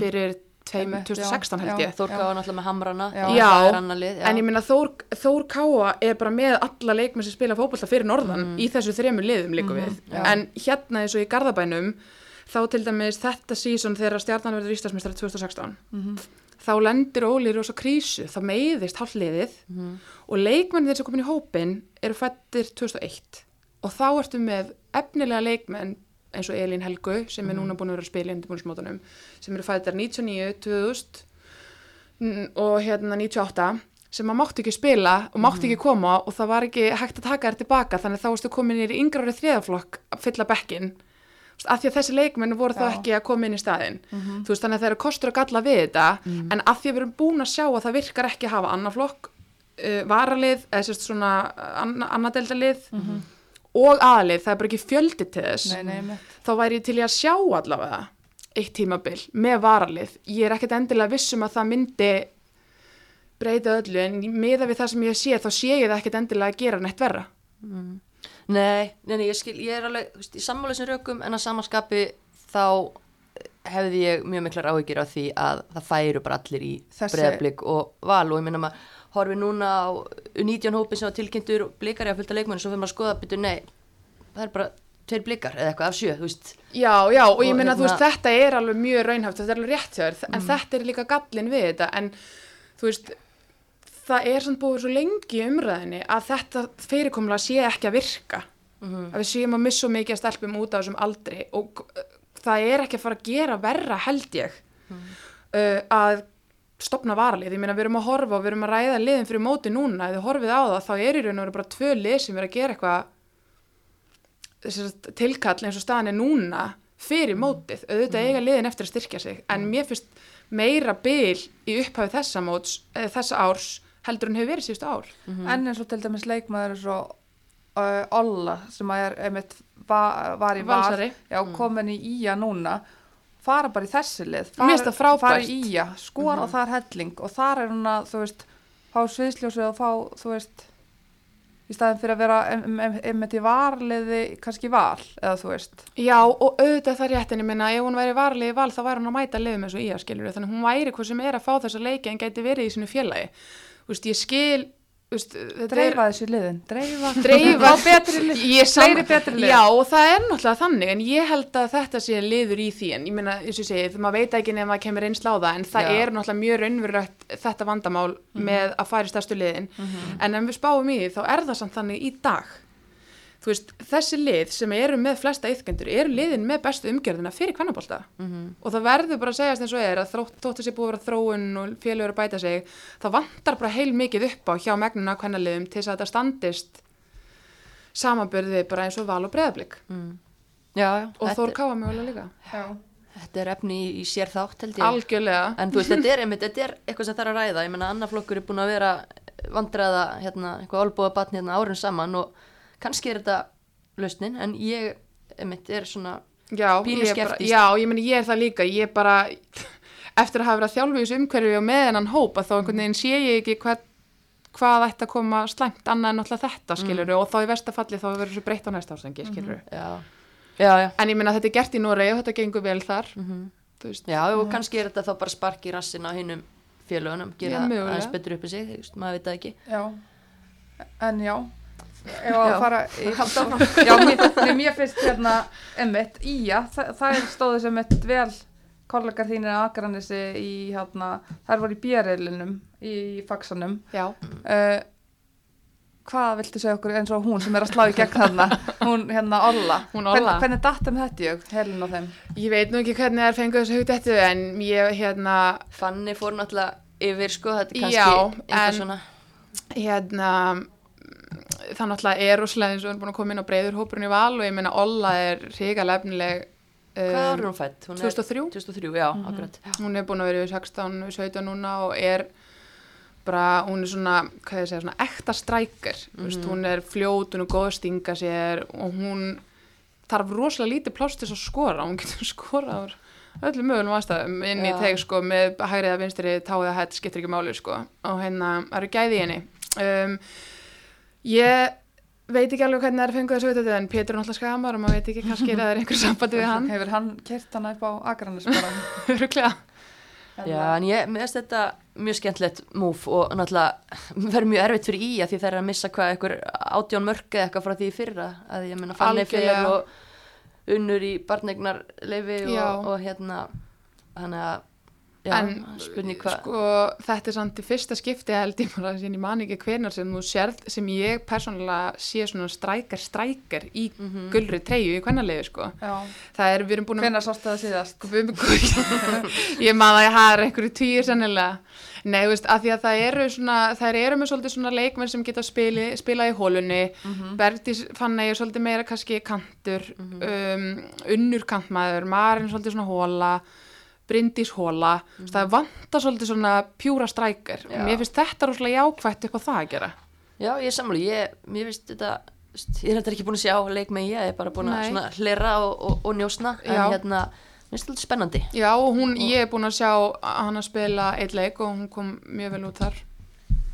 fyrir tveim, Einmitt, 2016 já, held ég. Þór Gáða náttúrulega með hamrana Já. Lið, en ég minna Þór, Þór Káa er bara með alla leikmenn sem spila fótbolta fyrir norðan í þessu þremur liðum líka við. já. en hérna eins og í Garðabænum þá til dæmis þetta sísón þegar stjarnan verður Íslandsmeistrar 2016 þá lendir Óli í rosa krísu þá meiðist hálf liðið og leikmennir sem komin í hópin eru fættir 2001 og þá ertu með efnilega leikmenn eins og Elín Helgu sem er núna búin að vera að spila í undirbúinismótunum sem eru fættar 99, 2000 n- og hérna 98 sem maður mátti ekki spila og mátti ekki koma og það var ekki hægt að taka þér tilbaka þannig þá varstu komin í yngra árið þriðaflokk að fylla bekkin af því að þessi leikmenn voru þá Já. ekki að koma inn í staðinn. Þú veist þannig að það eru kostur að galla við þetta en af því að við erum búin að sjá að það virkar ekki að hafa annar flokk uh, varalið eða sérst svona anna, annadeldalið og aðalið, það er bara ekki fjöldi til þess nei, nei, þá væri ég til í að sjá allavega eitt tímabil með varalið. Ég er ekkert endilega vissum að það myndi breyta öllu en miða við það sem ég sé þá sé ég það ekkert endilega að gera neitt verra. Nei, nei, nei, ég skil, ég er alveg, veist, í sammála sem rökum en að samanskapi þá hefði ég mjög miklar áhyggjur á því að það færu bara allir í breyðablík og val og ég minna maður horfi núna á 19 hópin sem var tilkynntur og blikar að fylgta leikmenn svo fyrir maður að skoða byrju, nei, það er bara tveir blikar eða eitthvað af sjö, þú veist. Já, já, og ég Og meina, þú veist, hérna- þetta er alveg mjög raunhæft, þetta er alveg rétt hjá þér, en þetta er líka gallin við þetta, en þú veist, það er samt búið svo lengi umræðinni að þetta fyrirkomlega sé ekki að virka, að við séum að missa mikið að stelpum út á þessum aldri og uh, það er ekki að fara að gera verra held ég. Uh, að stopna varalið, ég meina við erum að horfa og við erum að ræða liðin fyrir móti núna, ef þið horfið á það þá er í raun og veru bara tvö lið sem er að gera eitthvað tilkall eins og staðan er núna fyrir mótið, auðvitað eiga liðin eftir að styrkja sig, en mér finnst meira bil í upphafi þessa móts eða þessa árs heldur en hefur verið síðustu ár. En eins og til dæmis leikmaður eins og uh, Olla sem er einmitt va, var í val, Valsari. já, komin í Ía núna fara bara í þessi lið. Frábært. fara í Ía, skora og það er helling og þar er hún að, þú veist fá sviðsljósið og fá, þú veist í staðin fyrir að vera einmitt í varliði kannski val eða þú veist. Já, og auðvitað er það rétt en ég minna, ef hún væri varlega í val þá væri hún að mæta liðum eins og í að skilur þannig hún væri hvað sem er að fá þessa leiki en gæti verið í sinu félagi. Þú veist, ég skil veist, dreifa þessu liðin, dreifa. Dreifa betri lið, sam- betri lið. Já, og það er náttúrulega þannig en ég held að þetta sé liður í því en ég meina, eins og segi, maður veit ekki nefn að kemur einsla á það en það Já. er náttúrulega mjög raunverulegt þetta vandamál með að í stærstu liðin. En ef við spáum í því þá er það samt þannig í dag þú veist, þessi lið sem eru með flesta yfkendur eru liðin með bestu umgjörðina fyrir kvennabólta og það verður bara að segjast eins og er að þrótt, þótt að sé búið að vera þróun og félagur að bæta sig það vantar bara heil mikið upp á hjá megnuna kvennaliðum til þess að þetta standist samanbörði bara eins og val og breðablík Já, já. og Þór Káa mögulega líka Já. þetta er efni í, í sér þátt held ég. algjörlega En þú veist, þetta er, einmitt, þetta er eitthvað sem það er að ræða. Ég meina, annar flokkur er búin að vera vandræða, hérna, eitthvað olbúa batn hérna árun saman og kannski er þetta lausnin, en ég, einmitt, er svona, já, Pínu ég bara, skeptísk. já, ég meni ég er það líka. Ég bara, eftir að hafa verið að þjálfu í þessu umhverfi og með hennan hóp að þá einhvern veginn sé ég ekki hvað hvað ætti að koma slæmt annað en náttúrulega þetta skilur og þá í verstafalli þá verður þessu breytt á næsta ástengi skilur já, já, já. en ég minna þetta er gert í Noregi og þetta gengur vel þar Mhm. þú veist, Já, og kannski er þetta þá bara spark í rassin á hinnum félögunum, gera aðeins betur upp í sig, veist, maður veit það ekki. Já, en já, ef að Já. fara í Já, mér, mér, finnst hérna emmitt, Ía, það, það er stóðu sem eitt vel kollegar þínir að Akranesi í hérna, þær voru í björreilinum í faxanum. Já, uh, hvað viltu segja okkur eins og hún sem er að slá í gegn þarna? Hún hérna Olla, Hún Olla. Hvern, hvernig dattum þetta ég, Helin og þeim? Ég veit nú ekki hvernig það er fenguð þessu hugdættu en ég hérna Fanny fór náttúrulega yfir, sko, þetta er kannski Já, einhver en- svona, hérna það náttúrulega er úrslega eins og við erum búin að koma inn á breyður hópurinn í val og ég meina Olla er hrigalega efnileg hvað um, er hún fætt? Hún er 2003 2003, já, akkurat. Já. hún er búin að vera við 16, við 17 núna og er bara, hún er svona, hvað ég segja, svona ekta strækir, mm veist, hún er fljót, hún er góð að stinga sér og hún þarf rosalega lítið þess að skora, hún getur skorað úr öllum mögulegum aðstæðum inn í Já. teg sko með hægrið að vinstri táið að hett skiptir ekki máli sko og hérna það eru gæði í henni um, ég veit ekki alveg hvernig það er fenguð þessu auðvitað en Pétur er náttúrulega skamar og maður veit ekki kannski er það er einhver sambandi við hann hefur hann kert hana upp á Akranes bara Örugglega. Já, en ég, finnst þetta mjög skemmtilegt múf og náttúrulega verður mjög erfitt fyrir í að því það er að missa hvað einhver átjón mörg eða eitthvað frá því í fyrra að ég Fanny fyrir Algjörlega. og unnur í barnegnar leifi og, og hérna þannig að já, En, sko, þetta er samt í fyrsta skipti held ég bara sem ég man ekki hvenar sem þú sérð sem ég persónulega sé svona strækar strækar í Mhm. gulri treyju í kvennalegu sko Já, það er, við erum búin að hvenær sástu það síðast? Góður. ég man að ég hafa einhverju týr sennilega nei, þú veist, af því að það eru svona það eru með svolítið svona leikmenn sem geta spili, spila í hólunni Mhm. Bergdís fann að ég er svolítið meira kannski kantur um, unnur kantmaður Marin svolítið svona hóla Bryndís hóla það vantar svolítið svona pjúra strækir. Og mér finnst þetta rosalega jákvætt upp á það að gera. Já, ég sammála, ég, mér finnst þetta ég er þetta ekki búin að sjá leik með ég ég er bara búin að hlera og, og, og njósna en Já. hérna, mér finnst þetta spennandi. Já og hún, ég er búin að sjá hann að spila eitt leik og hún kom mjög vel út þar.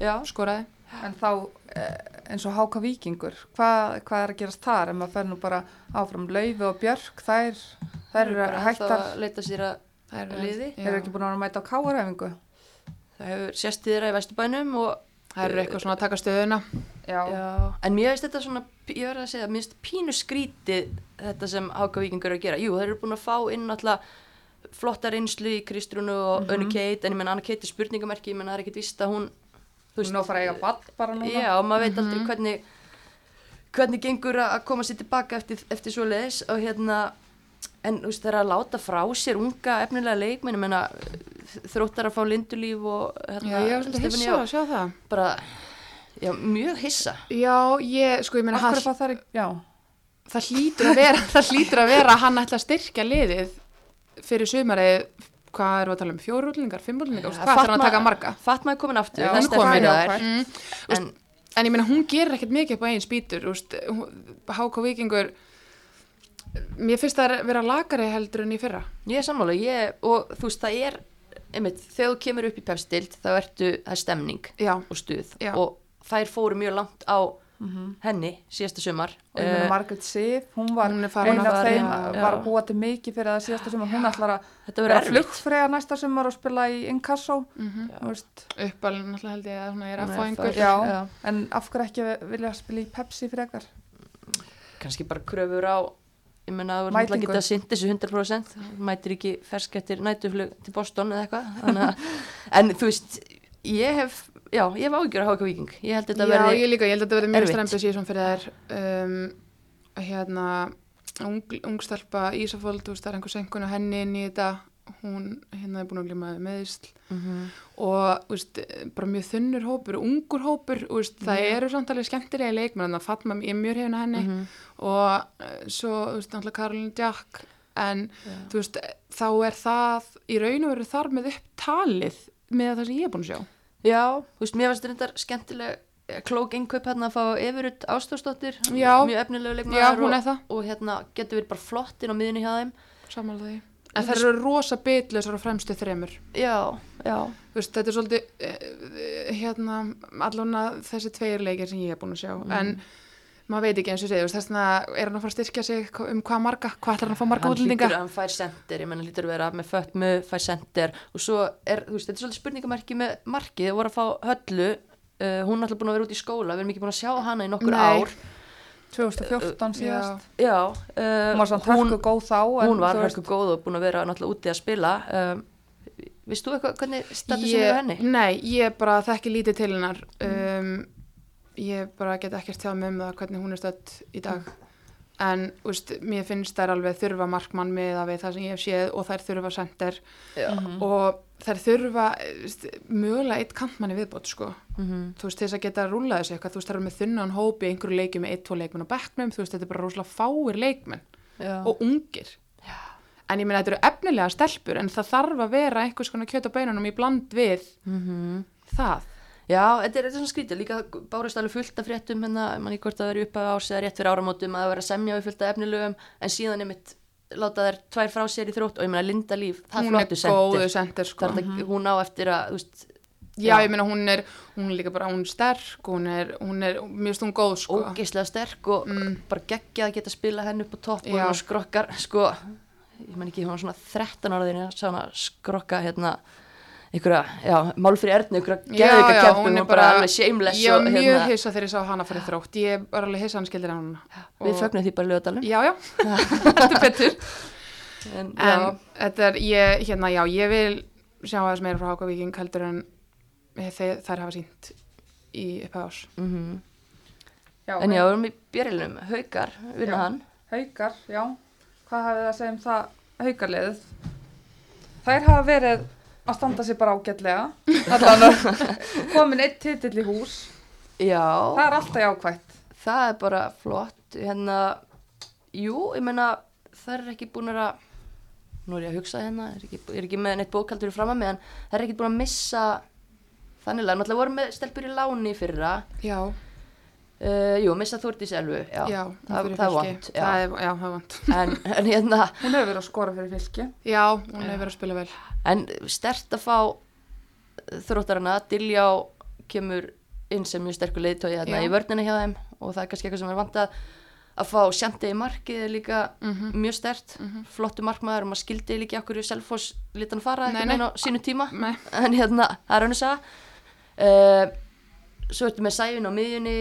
Já, skoraði. En þá eh, eins og Háka Víkingur, hvað, hvað er að gerast þar? En maður fer nú bara áfram Laufi og Björk, þær, þær eru hættar, leita sér að Það er Liði? Já. eru ekki búin að mæta á káaræfingu? það hefur sést í þeirra í Vesturbænum og Það eru eitthvað svona að taka stöðuna Já. Já, en mér finnst þetta svona, ég verði að segja, mér finnst pínu skrítið þetta sem Háka Víkingur er að gera. Jú, þeir eru búin að fá inn alltaf flotta reynslu í Kristrúnu og Mhm. Önnu Kate, en ég menn Anna Kate er spurningamerki, ég menn það er ekkit vist að hún, þú Hún er að fara að eiga ball bara núna. já, og maður veit Mhm. aldrei hvernig, hvernig gengur að að koma sér tilbaka eftir, eftir svo leiðis og hérna, en þú veist, það er að láta frá sér unga efnilega leikmenn, menna þróttar að fá Lindulíf og Já, hérna, Stefaníu hissa og sjá það bara, já, mjög hissa. Já, ég, sko, ég meina ekki, já. það hlýtur að vera það hlýtur að vera að hann ætla að styrkja liðið fyrir sumarið hvað við að tala um, fjóru útlendingar, fimm útlendingar hvað ætlar hann að taka marga? Fatma er komin aftur, Já, það komin, það já, Mm. en En ég meina, hún gerir ekkert mikið upp á einn spýtur, úst, Háka Víkingur mér finnst það að vera lagari heldur en í fyrra. Ég er sammála ég, og þú veist það er einmitt, þegar þú kemur upp í pefstild þá ertu, það er stemning Já, og stuð Já. og þær fóru mjög langt á henni síðasta sumar. Og ég meina Eh, Margaret Sif, hún var Hún er farin. ein að af þeim, já. var búa til mikið fyrir það síðasta sumar, hún ætlar að vera erfitt. flugfrega næsta sumar og spila í Inkasso. Mhm. þú veist, uppalinn náttúrulega held ég að hún er að fá einhver en af hverju ekki vilja spila í Pepsi frekar? Kannski bara kröfur á ég menna að þú Mætingu. náttúrulega geta sint þessu 100% Þú mætir ekki fersk eftir nætuflug til Boston eða eitthvað. Að- en þú veist ég hef, já, ég hef áhyggjur að háka viking ég held þetta Já, verði ég líka, ég held að þetta verði mjög erfitt. strempið síðan fyrir þær. Um, hérna ung, ungstelpa Ísafold, þú veist, það er einhver senkun á henni inn í þetta, hún hérna er búin að glíma við meðisl Mhm. og þú veist, bara mjög þunnur hópur ungur hópur, veist, það Mhm. eru samt alveg skemmtilega leikmenn, þannig að Fatma ég er mjög hefina henni Mhm. og uh, svo, veist, náttúrulega Karolín Jack en, þú veist, þá er það í raun og veru þar með upptalið með það sem ég er búin að sjá Já, mér finnst þetta skemmtileg eh, klók innkaup hérna að fá Everut Ástórsdóttir mjög Já, hún og, það, og hérna getur verið bara flott inn á miðunni hjá þeim samanlega því en það eru rosa bitlausar á fremstu þremur. Já, já, veist, þetta er svolítið uh, hérna, allan þessi tveir leikir sem ég er búin að sjá. Mhm. en maður veit ekki eins og segja, þess vegna er hann að fara að styrkja sig um hvað marga, hvað ætlar hann að fá marga hann útlendinga? hlýtur, hann fær sender ég menna hlýtur að vera með fötmu, fær sender og svo er, veist, þetta er svolítið spurningamarki með markið, voru að fá höllu. Uh, hún er alltaf búin að vera út í skóla við erum ekki búin að sjá hana í nokkur Nei. ár 2014 Já. síðast. Já, uh, hún var samt hörku góð þá hún var hörku góð og búin að vera náttúrulega úti að spila. Um, Vist þú eitthvað, hvernig statusinn er á henni? Nei, ég bara þekki lítið til hennar. Um, ég bara get ekkert tjáð með um það hvernig hún er stödd í dag en úst, mér finnst þær alveg þurfa markmann með að við það sem ég hef séð og þær þurfa sender Já. og þær þurfa úst, mögulega eitt kantmanni viðbót sko Mhm. þú veist, þess að geta að rúla þessu eitthvað, þú veist, það eru með þunnan hópi í einhverju leikjum með eitt, tvo leikmenn á bekknum, þú veist, þetta er bara rosalega fáir leikmenn Já. og ungir. En ég meina, þetta eru efnilega stelpur, en það þarf að vera einhvers konar kjöt á beinunum í bland við Mhm. það. Já, þetta er, þetta er svona skrítið, líka bárust alveg fullt af fréttum hérna, mann í hvort það veri upp af ás eða rétt fyrir áramótum að það vera að semja við fullt af efnilögum en síðan er mitt láta þær tvær frá sér í þrótt. Og ég meina Linda Líf, það er hún er flottu góðu sendir sendir, sko. það er þetta, hún á eftir að, þú veist, Já, ég meina, hún er, hún er líka bara, hún er sterk, hún er, hún er, mér finnst hún góð, sko. ógeislega sterk og Mm. bara geggja að geta spila henn upp á topp og skrokkar, sko. Ég man ekki, hún var svona 13 ára þegar ég sá hana skrokka hérna einhverja, já, málfri erðni einhverja já, hún er var bara bara- alveg shameless Ég var og mjög hérna, hissa þegar ég sá hana fyrir þrótt. Ég var alveg hissa hann skildir hann. við fögnum því bara lögadalum Já, já, þetta er betur. en, En já, þetta er, ég, hérna, já, ég vil sjá aðeins meira frá Háka Víking heldur en þeir, þær hafa sínt í upphæðás. mhm já, En já, við erum í björilnum, haukar, vinna Já. hann. haukar, já hvað hafið það að segja um það haukarliðið þær hafa verið að standa sér bara ágætlega. Komin eitt titill í hús. Já, það er alltaf jákvætt. Það er bara flott. Hérna, jú, ég meina, það er ekki búin að, nú er ég að hugsa hérna, er ekki, er ekki með neitt bókaldur fram að mig, en það er ekki búin að missa þannig að náttúrulega voru með stelpur í láni fyrra. Já, Uh, jú, missa Þórdís Elfu, já. já, það, það er vond, já. Það er, já, það er vond. En, en hérna, hún hefur verið að skora fyrir fylki Já, hún hefur verið að spila vel. En stert að fá þróttarana, Diljá kemur inn sem mjög sterkur leiðtói Já. í vörnina hjá þeim og það er kannski eitthvað sem er vantað að fá sjandi í markið er líka Mhm. mjög stert, flottu markmaður og maður skildi líka okkur í Selfoss litan fara Nei, einhvern nei. veginn á sínu tíma Nei. en hérna, það er önnur saga uh, svo ertu með Sævin á miðjunni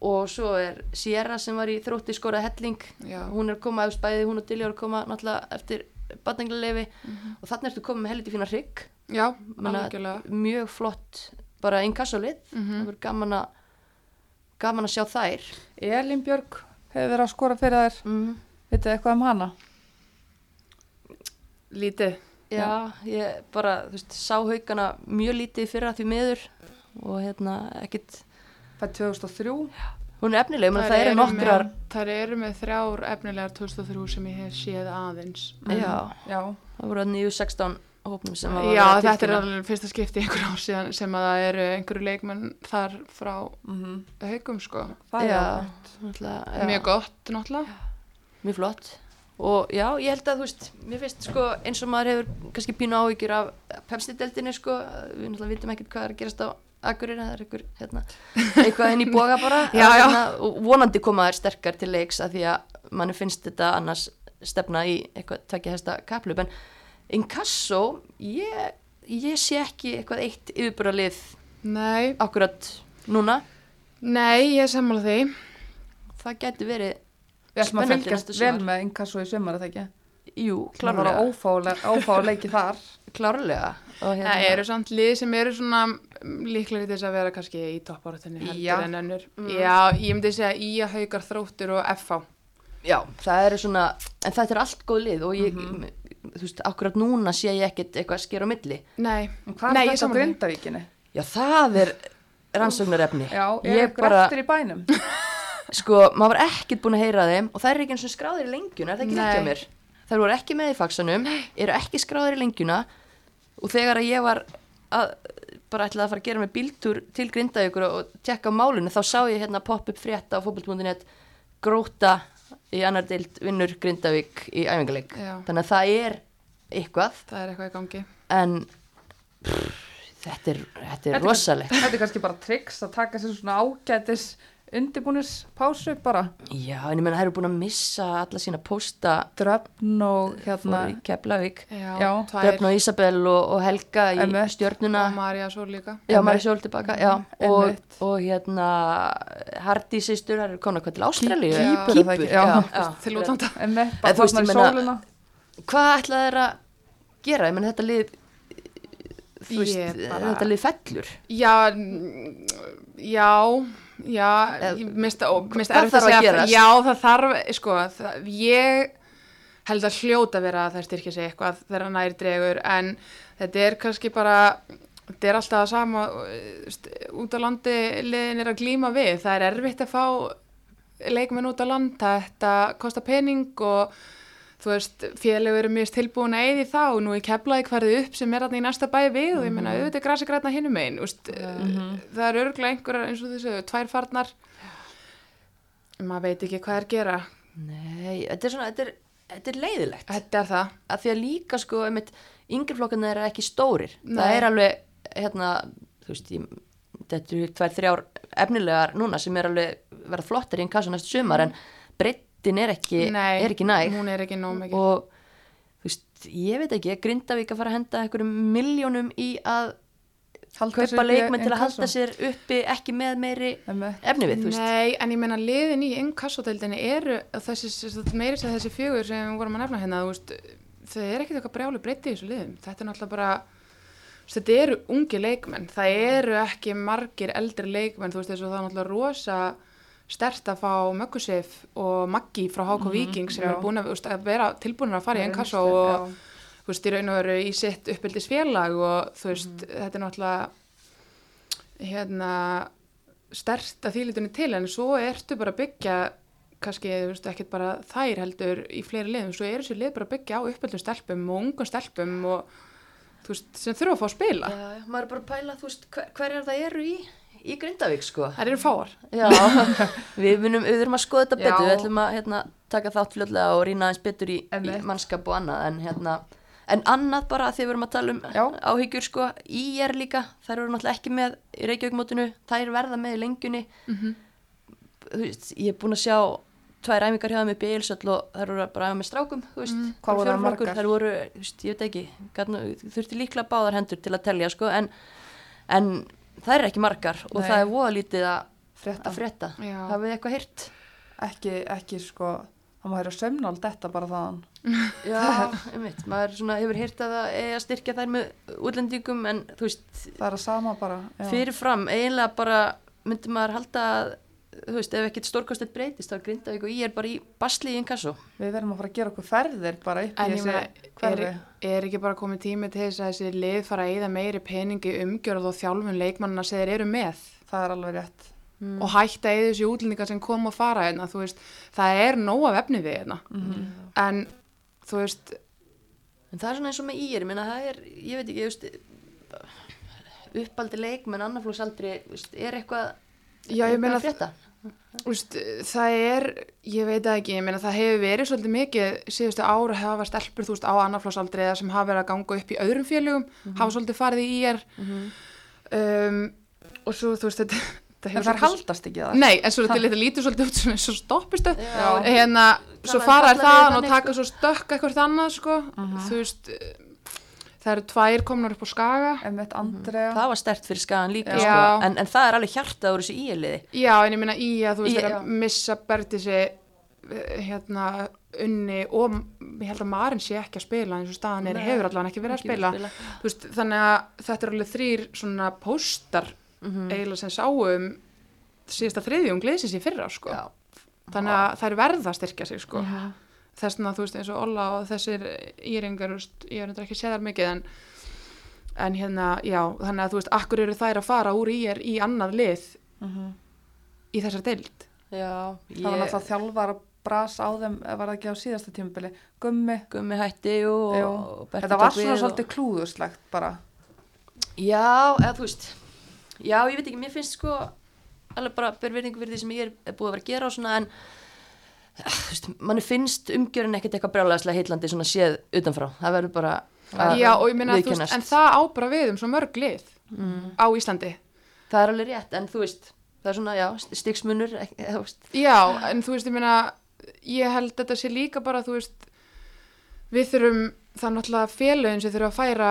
og svo er Sierra sem var í þrótti skoraði helling. Já. hún er að koma, eftir bæði hún og Diljá er að koma náttúrulega eftir batningleifi og þannig ertu komið með helviti fína hrygg. Já, mjög flott bara inkassolið Mhm. það verður gaman að gaman að sjá þær. Elin Björg hefur verið að skora fyrir þær. Mm. vitið eitthvað um hana? Lítið. já, ég bara þú veist, sá haugana mjög lítið í fyrra því miður. Og hérna ekkit fætt 2003 hún er efnileg, Þær það eru nokkrar Þær eru með þrjár efnilegar 2003 sem ég hef séð aðeins. já, já, það voru að nýju 16 hópnum sem var Já, að þetta er alveg fyrsta skipti einhver ár síðan sem að það eru einhverju leikmenn þar frá mm haugum sko. það já, náttúrulega, Mjög gott, náttúrulega. mjög flott. Og já, ég held að þú veist mér finnst sko eins og maður hefur kannski pínu áhyggjur af pepsi-deltinni sko, við náttúrulega vitum ekkert hvað er að gerast á Akureyri, það er einhver hérna, eitthvað inn í boga bara Já, já. hérna, og vonandi koma þær sterkar til leiks að því að manni finnst þetta annars stefna í eitthvað tvekja hesta kaplup en inkasso ég, ég sé ekki eitthvað eitt yfirbúralið Nei, akkurat núna nei, ég er sammála því. það gæti verið Við ætlum að Spennandi fylgjast vel með inkasso í sumar, er það ekki? jú, Það var ófáleiki þar. Klárlega og hérna, Það eru samt lið sem eru svona mm, líklegri til þess að vera kannski í toppáratunni heldur en önnur. Mm. Já, ég myndi segja í að haukar þróttur og FH. já, það eru svona en þetta er allt góð lið og ég Mhm. þú veist, akkurat núna sé ég ekkert eitthvað sker á milli Nei, En hvað Nei, er þetta á. Grindavíkinu? já, það er rannsóknarefni Já, er ég ykkur bara, eftir í bænum? sko, maður var ekkert búin að heyra þeim og það er ekki eins og skráðir í lengjuna, er það ekki Nei. ekki á mér þær voru ekki með í faxanum, eru ekki skráðir í lengjuna og þegar að ég var að, bara ætlaði að fara að gera með bíltúr til Grindavíkur og tjekka málinu, þá sá ég hérna pop-up frétta á fótboll.net gróta í annar deild vinnur Grindavík í æfingarleik Já. þannig að það er eitthvað það er eitthvað í gangi. en pff, þetta er, þetta er Þetta rosalegt Þetta er kannski bara triks að taka sér svona ágætis undirbúnis pásu bara. já, en ég menna, þær eru búin að missa alla sína pósta Dröfn og hérna, Keflavík Dröfn og Isabel og, og Helga í Einmitt. stjörnuna og Marja svo líka. Já. Mari Sjól tilbaka, já, og, og hérna Hardy sýstur, það eru konar hvað til Ástralíu Kýpur, það ekki? Já. Til útlanda. Hvað ætlaði þeir að gera? Ég menn þetta lið þú veist, bara- þetta lið fellur Já, mm, já, já, Eð- ég mista, ó, mista Hvað þarf að segja- gerast? Já, það þarf, sko, það, ég held að hljóta vera að það styrkja sig eitthvað þegar nær dregur, en þetta er kannski bara, þetta er alltaf það sama, út á landi liðin er að glíma við, það er erfitt að fá leikmenn út á land, þetta kostar pening og þú veist, félagur eru mjög tilbúin að eyði þá og nú er keflaði hverði upp sem er þarna í næsta bæ við og ég meina auðvitað er grasi græna hinum einn það er örgulega einhverjar eins og þessu tvær farnar. Maður veit ekki hvað er að gera. Nei, þetta er svona, þetta er, þetta er leiðilegt. Þetta er það. Að því að líka sko, einmitt, yngri flokkarnir eru ekki stórir. Það Nei. er alveg, hérna þú veist, ég, þetta eru tvær, þrjár efnilegar núna sem er alveg verða flottar í einn kassu næstu sumar en breyttin er ekki, Nei, er ekki næg. hún er ekki og veist, ég veit ekki Grindavík að fara að henda einhverjum miljónum í að Halda kaupa leikmenn til að halda sér uppi ekki með meiri efni við, Nei, en ég meina liðin í innkassodeildinni eru þessi, meiri sem þessi fjögur sem við vorum að nefna hérna, veist, þau er ekkert eitthvað brjálu breytti í þessu liðum. Þetta er náttúrulega bara, þetta eru ungi leikmenn, það eru ekki margir eldri leikmenn, þú veist, þessu það er náttúrulega rosa stert að fá Mögusif og Maggi frá HK Viking sem já. er búin að, að vera tilbúin að fara í reynslu, og þú veist, í raun og veru í sitt uppbyldisfélag og þú veist, þetta er náttúrulega hérna stert að þýlitunni til en svo ertu bara að byggja kannski, þú veist, ekkert bara þær heldur í fleiri liðum, svo eru þessi lið bara að byggja á uppbyldum stelpum og ungum stelpum og þú veist, sem þurfa að fá að spila. Já, maður er bara að pæla, þú veist, hver, hverjar það eru í, í Grindavík, sko. þær eru fáar Já, við munum, við þurfum að skoða þetta Já. betur, við ætlum að hérna, taka þátt fljóðlega og rýna aðeins betur í, í mannskap og annað, en hérna, en annað bara að því við erum að tala um Já. áhyggjur, sko, í er líka, þær eru náttúrulega ekki með í Reykjavíkmótinu, þær verða með í lengjunni, þú veist, ég er búin að sjá tvær æfingar hjá þeim upp í Eilsöll og þær voru bara að æfa með strákum, þú veist, Mm. Hvað voru það margar? þær voru, þú veist, ég veit ekki, þurfti líklega báðar hendur til að telja, sko, en, en það er ekki margar og Nei. það er voða lítið að Frétta. að frétta, hafið þið eitthvað hýrt? Ekki, ekki sko, það má hæra sömnál þetta bara þaðan. Já, einmitt, maður svona hefur hýrt að það eigi að styrkja þær með útlendingum en þú veist, Það er að sama bara. já. fyrirfram eiginlega bara myndi maður halda að þú veist, ef ekkert stórkostið breytist þá er Grindavík og ég er bara í basli í inkasso Við verðum að fara að gera okkur ferðir bara upp en í þessi er, hverfi. er ekki bara komið tími til þess að þessi lið fara að eyða meiri peningi umgjörð og þjálfun leikmannina sem þeir eru með Það er alveg rétt. Mm. og hætta eða þessi útlendingar sem kom og fara hérna, þú veist, það er nóg af efni við hérna, Mhm. en þú veist, en það er svona eins og með í er, ég meina það er ég veit ekki, ég veist uppaldi leikmenn, annarflóksaldri veist, er eitthvað já ég meina að veist, það er, ég veit það ekki, ég meina það hefur verið svolítið mikið síðustu ára hafa stelpur, þú veist, á annarflósaldri eða sem hafa verið að ganga upp í öðrum félögum, hafa svolítið farið í IR um, og svo þú veist þetta, En þær svolítið- haldast ekki það? Nei, en svo þetta þetta lítur svolítið út svona eins og stoppistu. Hérna, svo Þannig að fara þær falla þaðan við og taka svo stökk eitthvað annað sko, þú veist það eru tvær komnar upp á skaga Emmett Andrea. það var stert fyrir skagan líka Já. sko. en, en það er alveg hjartað úr þessu íliði Já, en ég minna í að þú veist þeir já. að missa Bertisi eh, hérna unni og ég held að Marin sé ekki að spila eins og staðan er hefur allan ekki verið að spila, að Þú veist, þannig að þetta er alveg þrýr svona póstar Mhm. eiginlega sem sáum síðasta þriðjung liðsins í fyrra sko. Já. þannig að það er verða að styrkja sig sko. Mhm. Þess vegna þú veist eins og Olla og þessir íringar, ég er ekki að segja þar mikið en, en hérna já, þannig að þú veist, akkur eru þær að fara úr í er í annað lið Mhm. í þessar deild Já, Það var náttúrulega þjálfar að brasa á þeim, var það ekki á síðasta tímubili, gummi. Gummi hætti jú, og, og Þetta var svona og- svolítið klúðuslegt bara. Já, eða þú veist Já, ég veit ekki, mér finnst sko alveg bara berverðingu fyrir því sem ég er, er búið að vera að gera og svona en ah, manni finnst umgjörun ekkert eitthvað brjálæðislega heitlandi svona séð utanfrá, það verður bara að já, og ég minna, þú veist, en það á bara við um svo mörg lið mm. á Íslandi. Það er alveg rétt, en þú veist það er svona, já, stiksmunur Já, en þú veist, ég meina, ég held þetta sé líka bara, þú veist, við þurfum, það er náttúrulega félögin sem þurfa að færa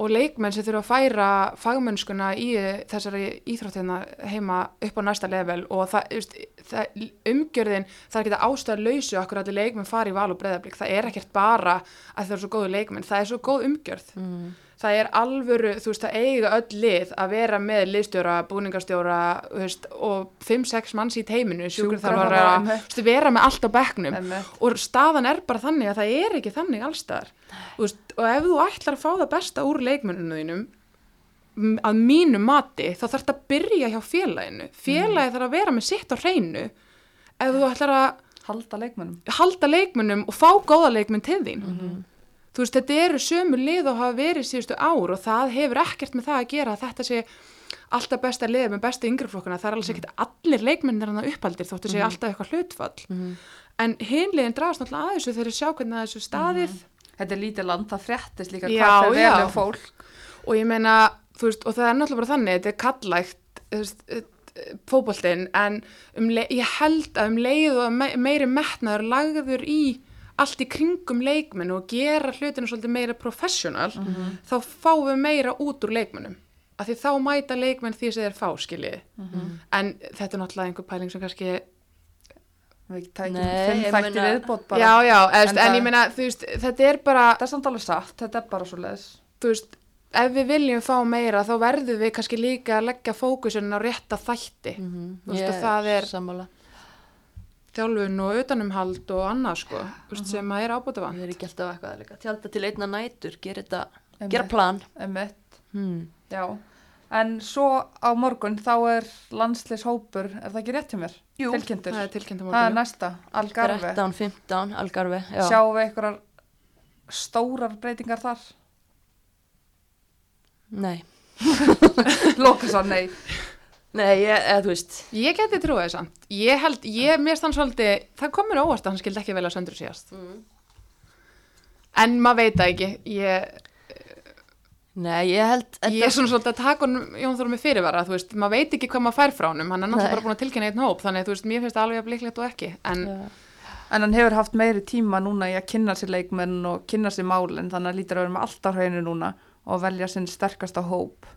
og leikmenn sem þurfa að færa fagmennskuna í þessari íþróttina heima upp á næsta level og það, veist, það umgjörðin, það er ekki það ástæða lausu okkur allir leikmenn fari í val og breyðablík, það er ekkert bara að það er svo góðu leikmenn, það er svo góð umgjörð. mm. Það er alvöru, þú veist, það eiga öll lið að vera með liðstjóra, búningastjóra veist, og 5-6 manns í teiminu, veist, vera með allt á Emmett. og staðan er bara þannig að það er ekki þannig allstaðar, og ef þú ætlar að fá það besta úr leikmenninu þínum að mínu mati þá þarf þetta að byrja hjá félaginu. Félagi þarf að vera með sitt á hreinu. Ef þú ætlar að Halda leikmennum. halda leikmennum og fá góða leikmenn til þín þú veist, þetta eru sömu lið og hafa verið síðustu ár og það hefur ekkert með það að gera að þetta sé alltaf besta lið með bestu yngreflokkuna, það er alveg ekkert allir leikmennir hann uppaldir þóttu sé alltaf eitthvað hlutfall. En hinliðin drafast náttúrulega að þessu þegar þeir sjá hvernig að þessu staðið. Þetta er lítið land, það fréttist líka Já, hvað það vel um fólk. og ég meina, þú veist, og það er náttúrulega bara þannig, þetta er kallægt þú veist, fótboltinn en um ég held að um leið og me meiri metnaður lagður í allt í kringum leikmenn og gera hlutinu svolítið meira professional þá fáum við meira út úr leikmennum af því þá mæta leikmenn því sem þeir fá skiljiði en þetta er náttúrulega einhver pæling sem kannski Við tækjum Nei, fimm ég þætti meina- viðbót bara. já, já, eðst, En en, ég meina þú veist, þetta er bara Þetta er samt alveg satt, þetta er bara svo leiðis. þú veist, ef við viljum fá meira þá verðum við kannski líka að leggja fókusin á rétta þætti Mhm. Þú veist, og það er- sammála, þjálfun og utanumhald og annað sko, þú veist, sem að er ábútafan ég er ekki alltaf eitthvað líka tjálta til einna nætur, gera þetta Einmitt. gera plan Emmett, hmm. já. En svo á morgun þá er landslýshópur, er það ekki rétt hjá mér? Jú. Tilkynntur. það er tilkynnt á Það er morgun næsta, Algarve. 13, 15, Algarve já. Sjáum við einhverjar stórar breytingar þar? Nei, Lókasa, nei. Nei, ég, eða þú veist. Ég geti trúið þess samt. Ég held, ég mér stann svolítið það komur óvart að hann skildi ekki vel að söndur síðast. Mm. en maður veit það ekki. Ég, Nei, ég held ég er svona svolítið að taka honum Jón með fyrirvara, þú veist, maður veit ekki hvað maður fær frá honum. Hann er náttúrulega bara búin að tilkynna einn hóp þannig, þú veist, mér finnst það alveg að bliklegt og ekki. En Já. En hann hefur haft meiri tíma núna í að kynna sér leikmenn og kynna sér málinn, þannig að lítur að vera með allt á hreinu núna og velja sinn sterkasta hóp.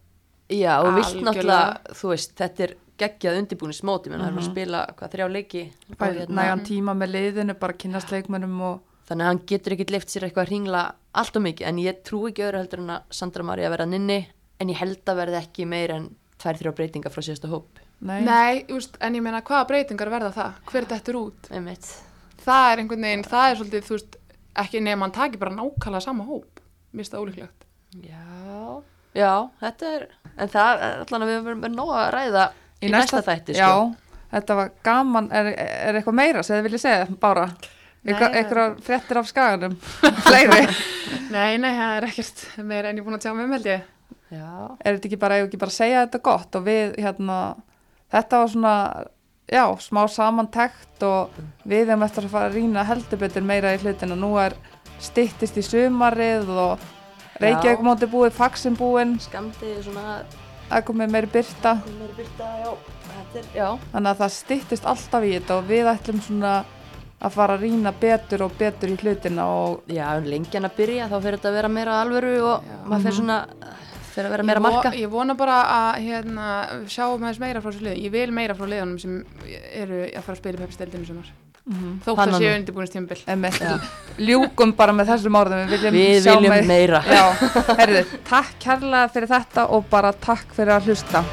Já, og vilt náttúrulega, þú veist, þetta er geggjað undirbúnismóti, menn það er að spila hvað, þrjá leiki hérna, nægan tíma með liðinu, bara kynnast leikmennum og þannig að hann getur ekkit leift sér eitthvað að ringla allt og mikið, en ég trú ekki öðru heldur en að Sandra Maria verða nynni, en ég held að verði ekki meir en tvær, þrjá breytingar frá síðasta hóp. Nei, nei, þú veist, en ég meina hvaða breytingar verða það, hver þetta er út? Einmitt. það er einhvern veginn, það er svolítið, þú veist ekki nema hann taki bara nákvæmlega sama hóp. Það ólíklegt. Já, já, þetta er, en það, allan að við verðum með nóg að ræða í, næsta, þætti, Já, sko. þetta var gaman, er, er eitthvað meira sem þið viljið segja, Bára? Nei, Eitthvað, eitthvað fréttir af skaganum, fleiri. nei, nei, það er ekkert meira en ég er búin að tjá með um held ég Já, er þetta ekki bara, eigum ekki bara að segja þetta gott og við, hérna, þetta var svona, já, smá samantekt og við hefum eftir að fara að rýna heldur betur meira í hlutina. Nú er styttist í sumarið og Reykjavík móti búið, faxin búinn. skamdi svona að komið meiri byrta Meiri byrta, já, er, já. þannig að það styttist alltaf í þetta og við ætlum svona að fara að rýna betur og betur í hlutina og Já, um lengi hann að byrja þá fyrir þetta að vera meira alvöru og maður fyrir svona, fyrir að vera meira Ég vo- marka. Ég vona bara að hérna, sjáum aðeins meira frá þessu liðum. Ég vil meira frá liðunum sem eru að fara að spila í peppisteldinu sumar. Þótt að séu undirbúinist tímabil. einmitt, ljúkum bara með þessum orðum við viljum, Við sjá viljum meir- meira. Já, herðu, takk kærlega fyrir þetta og bara takk fyrir að hlusta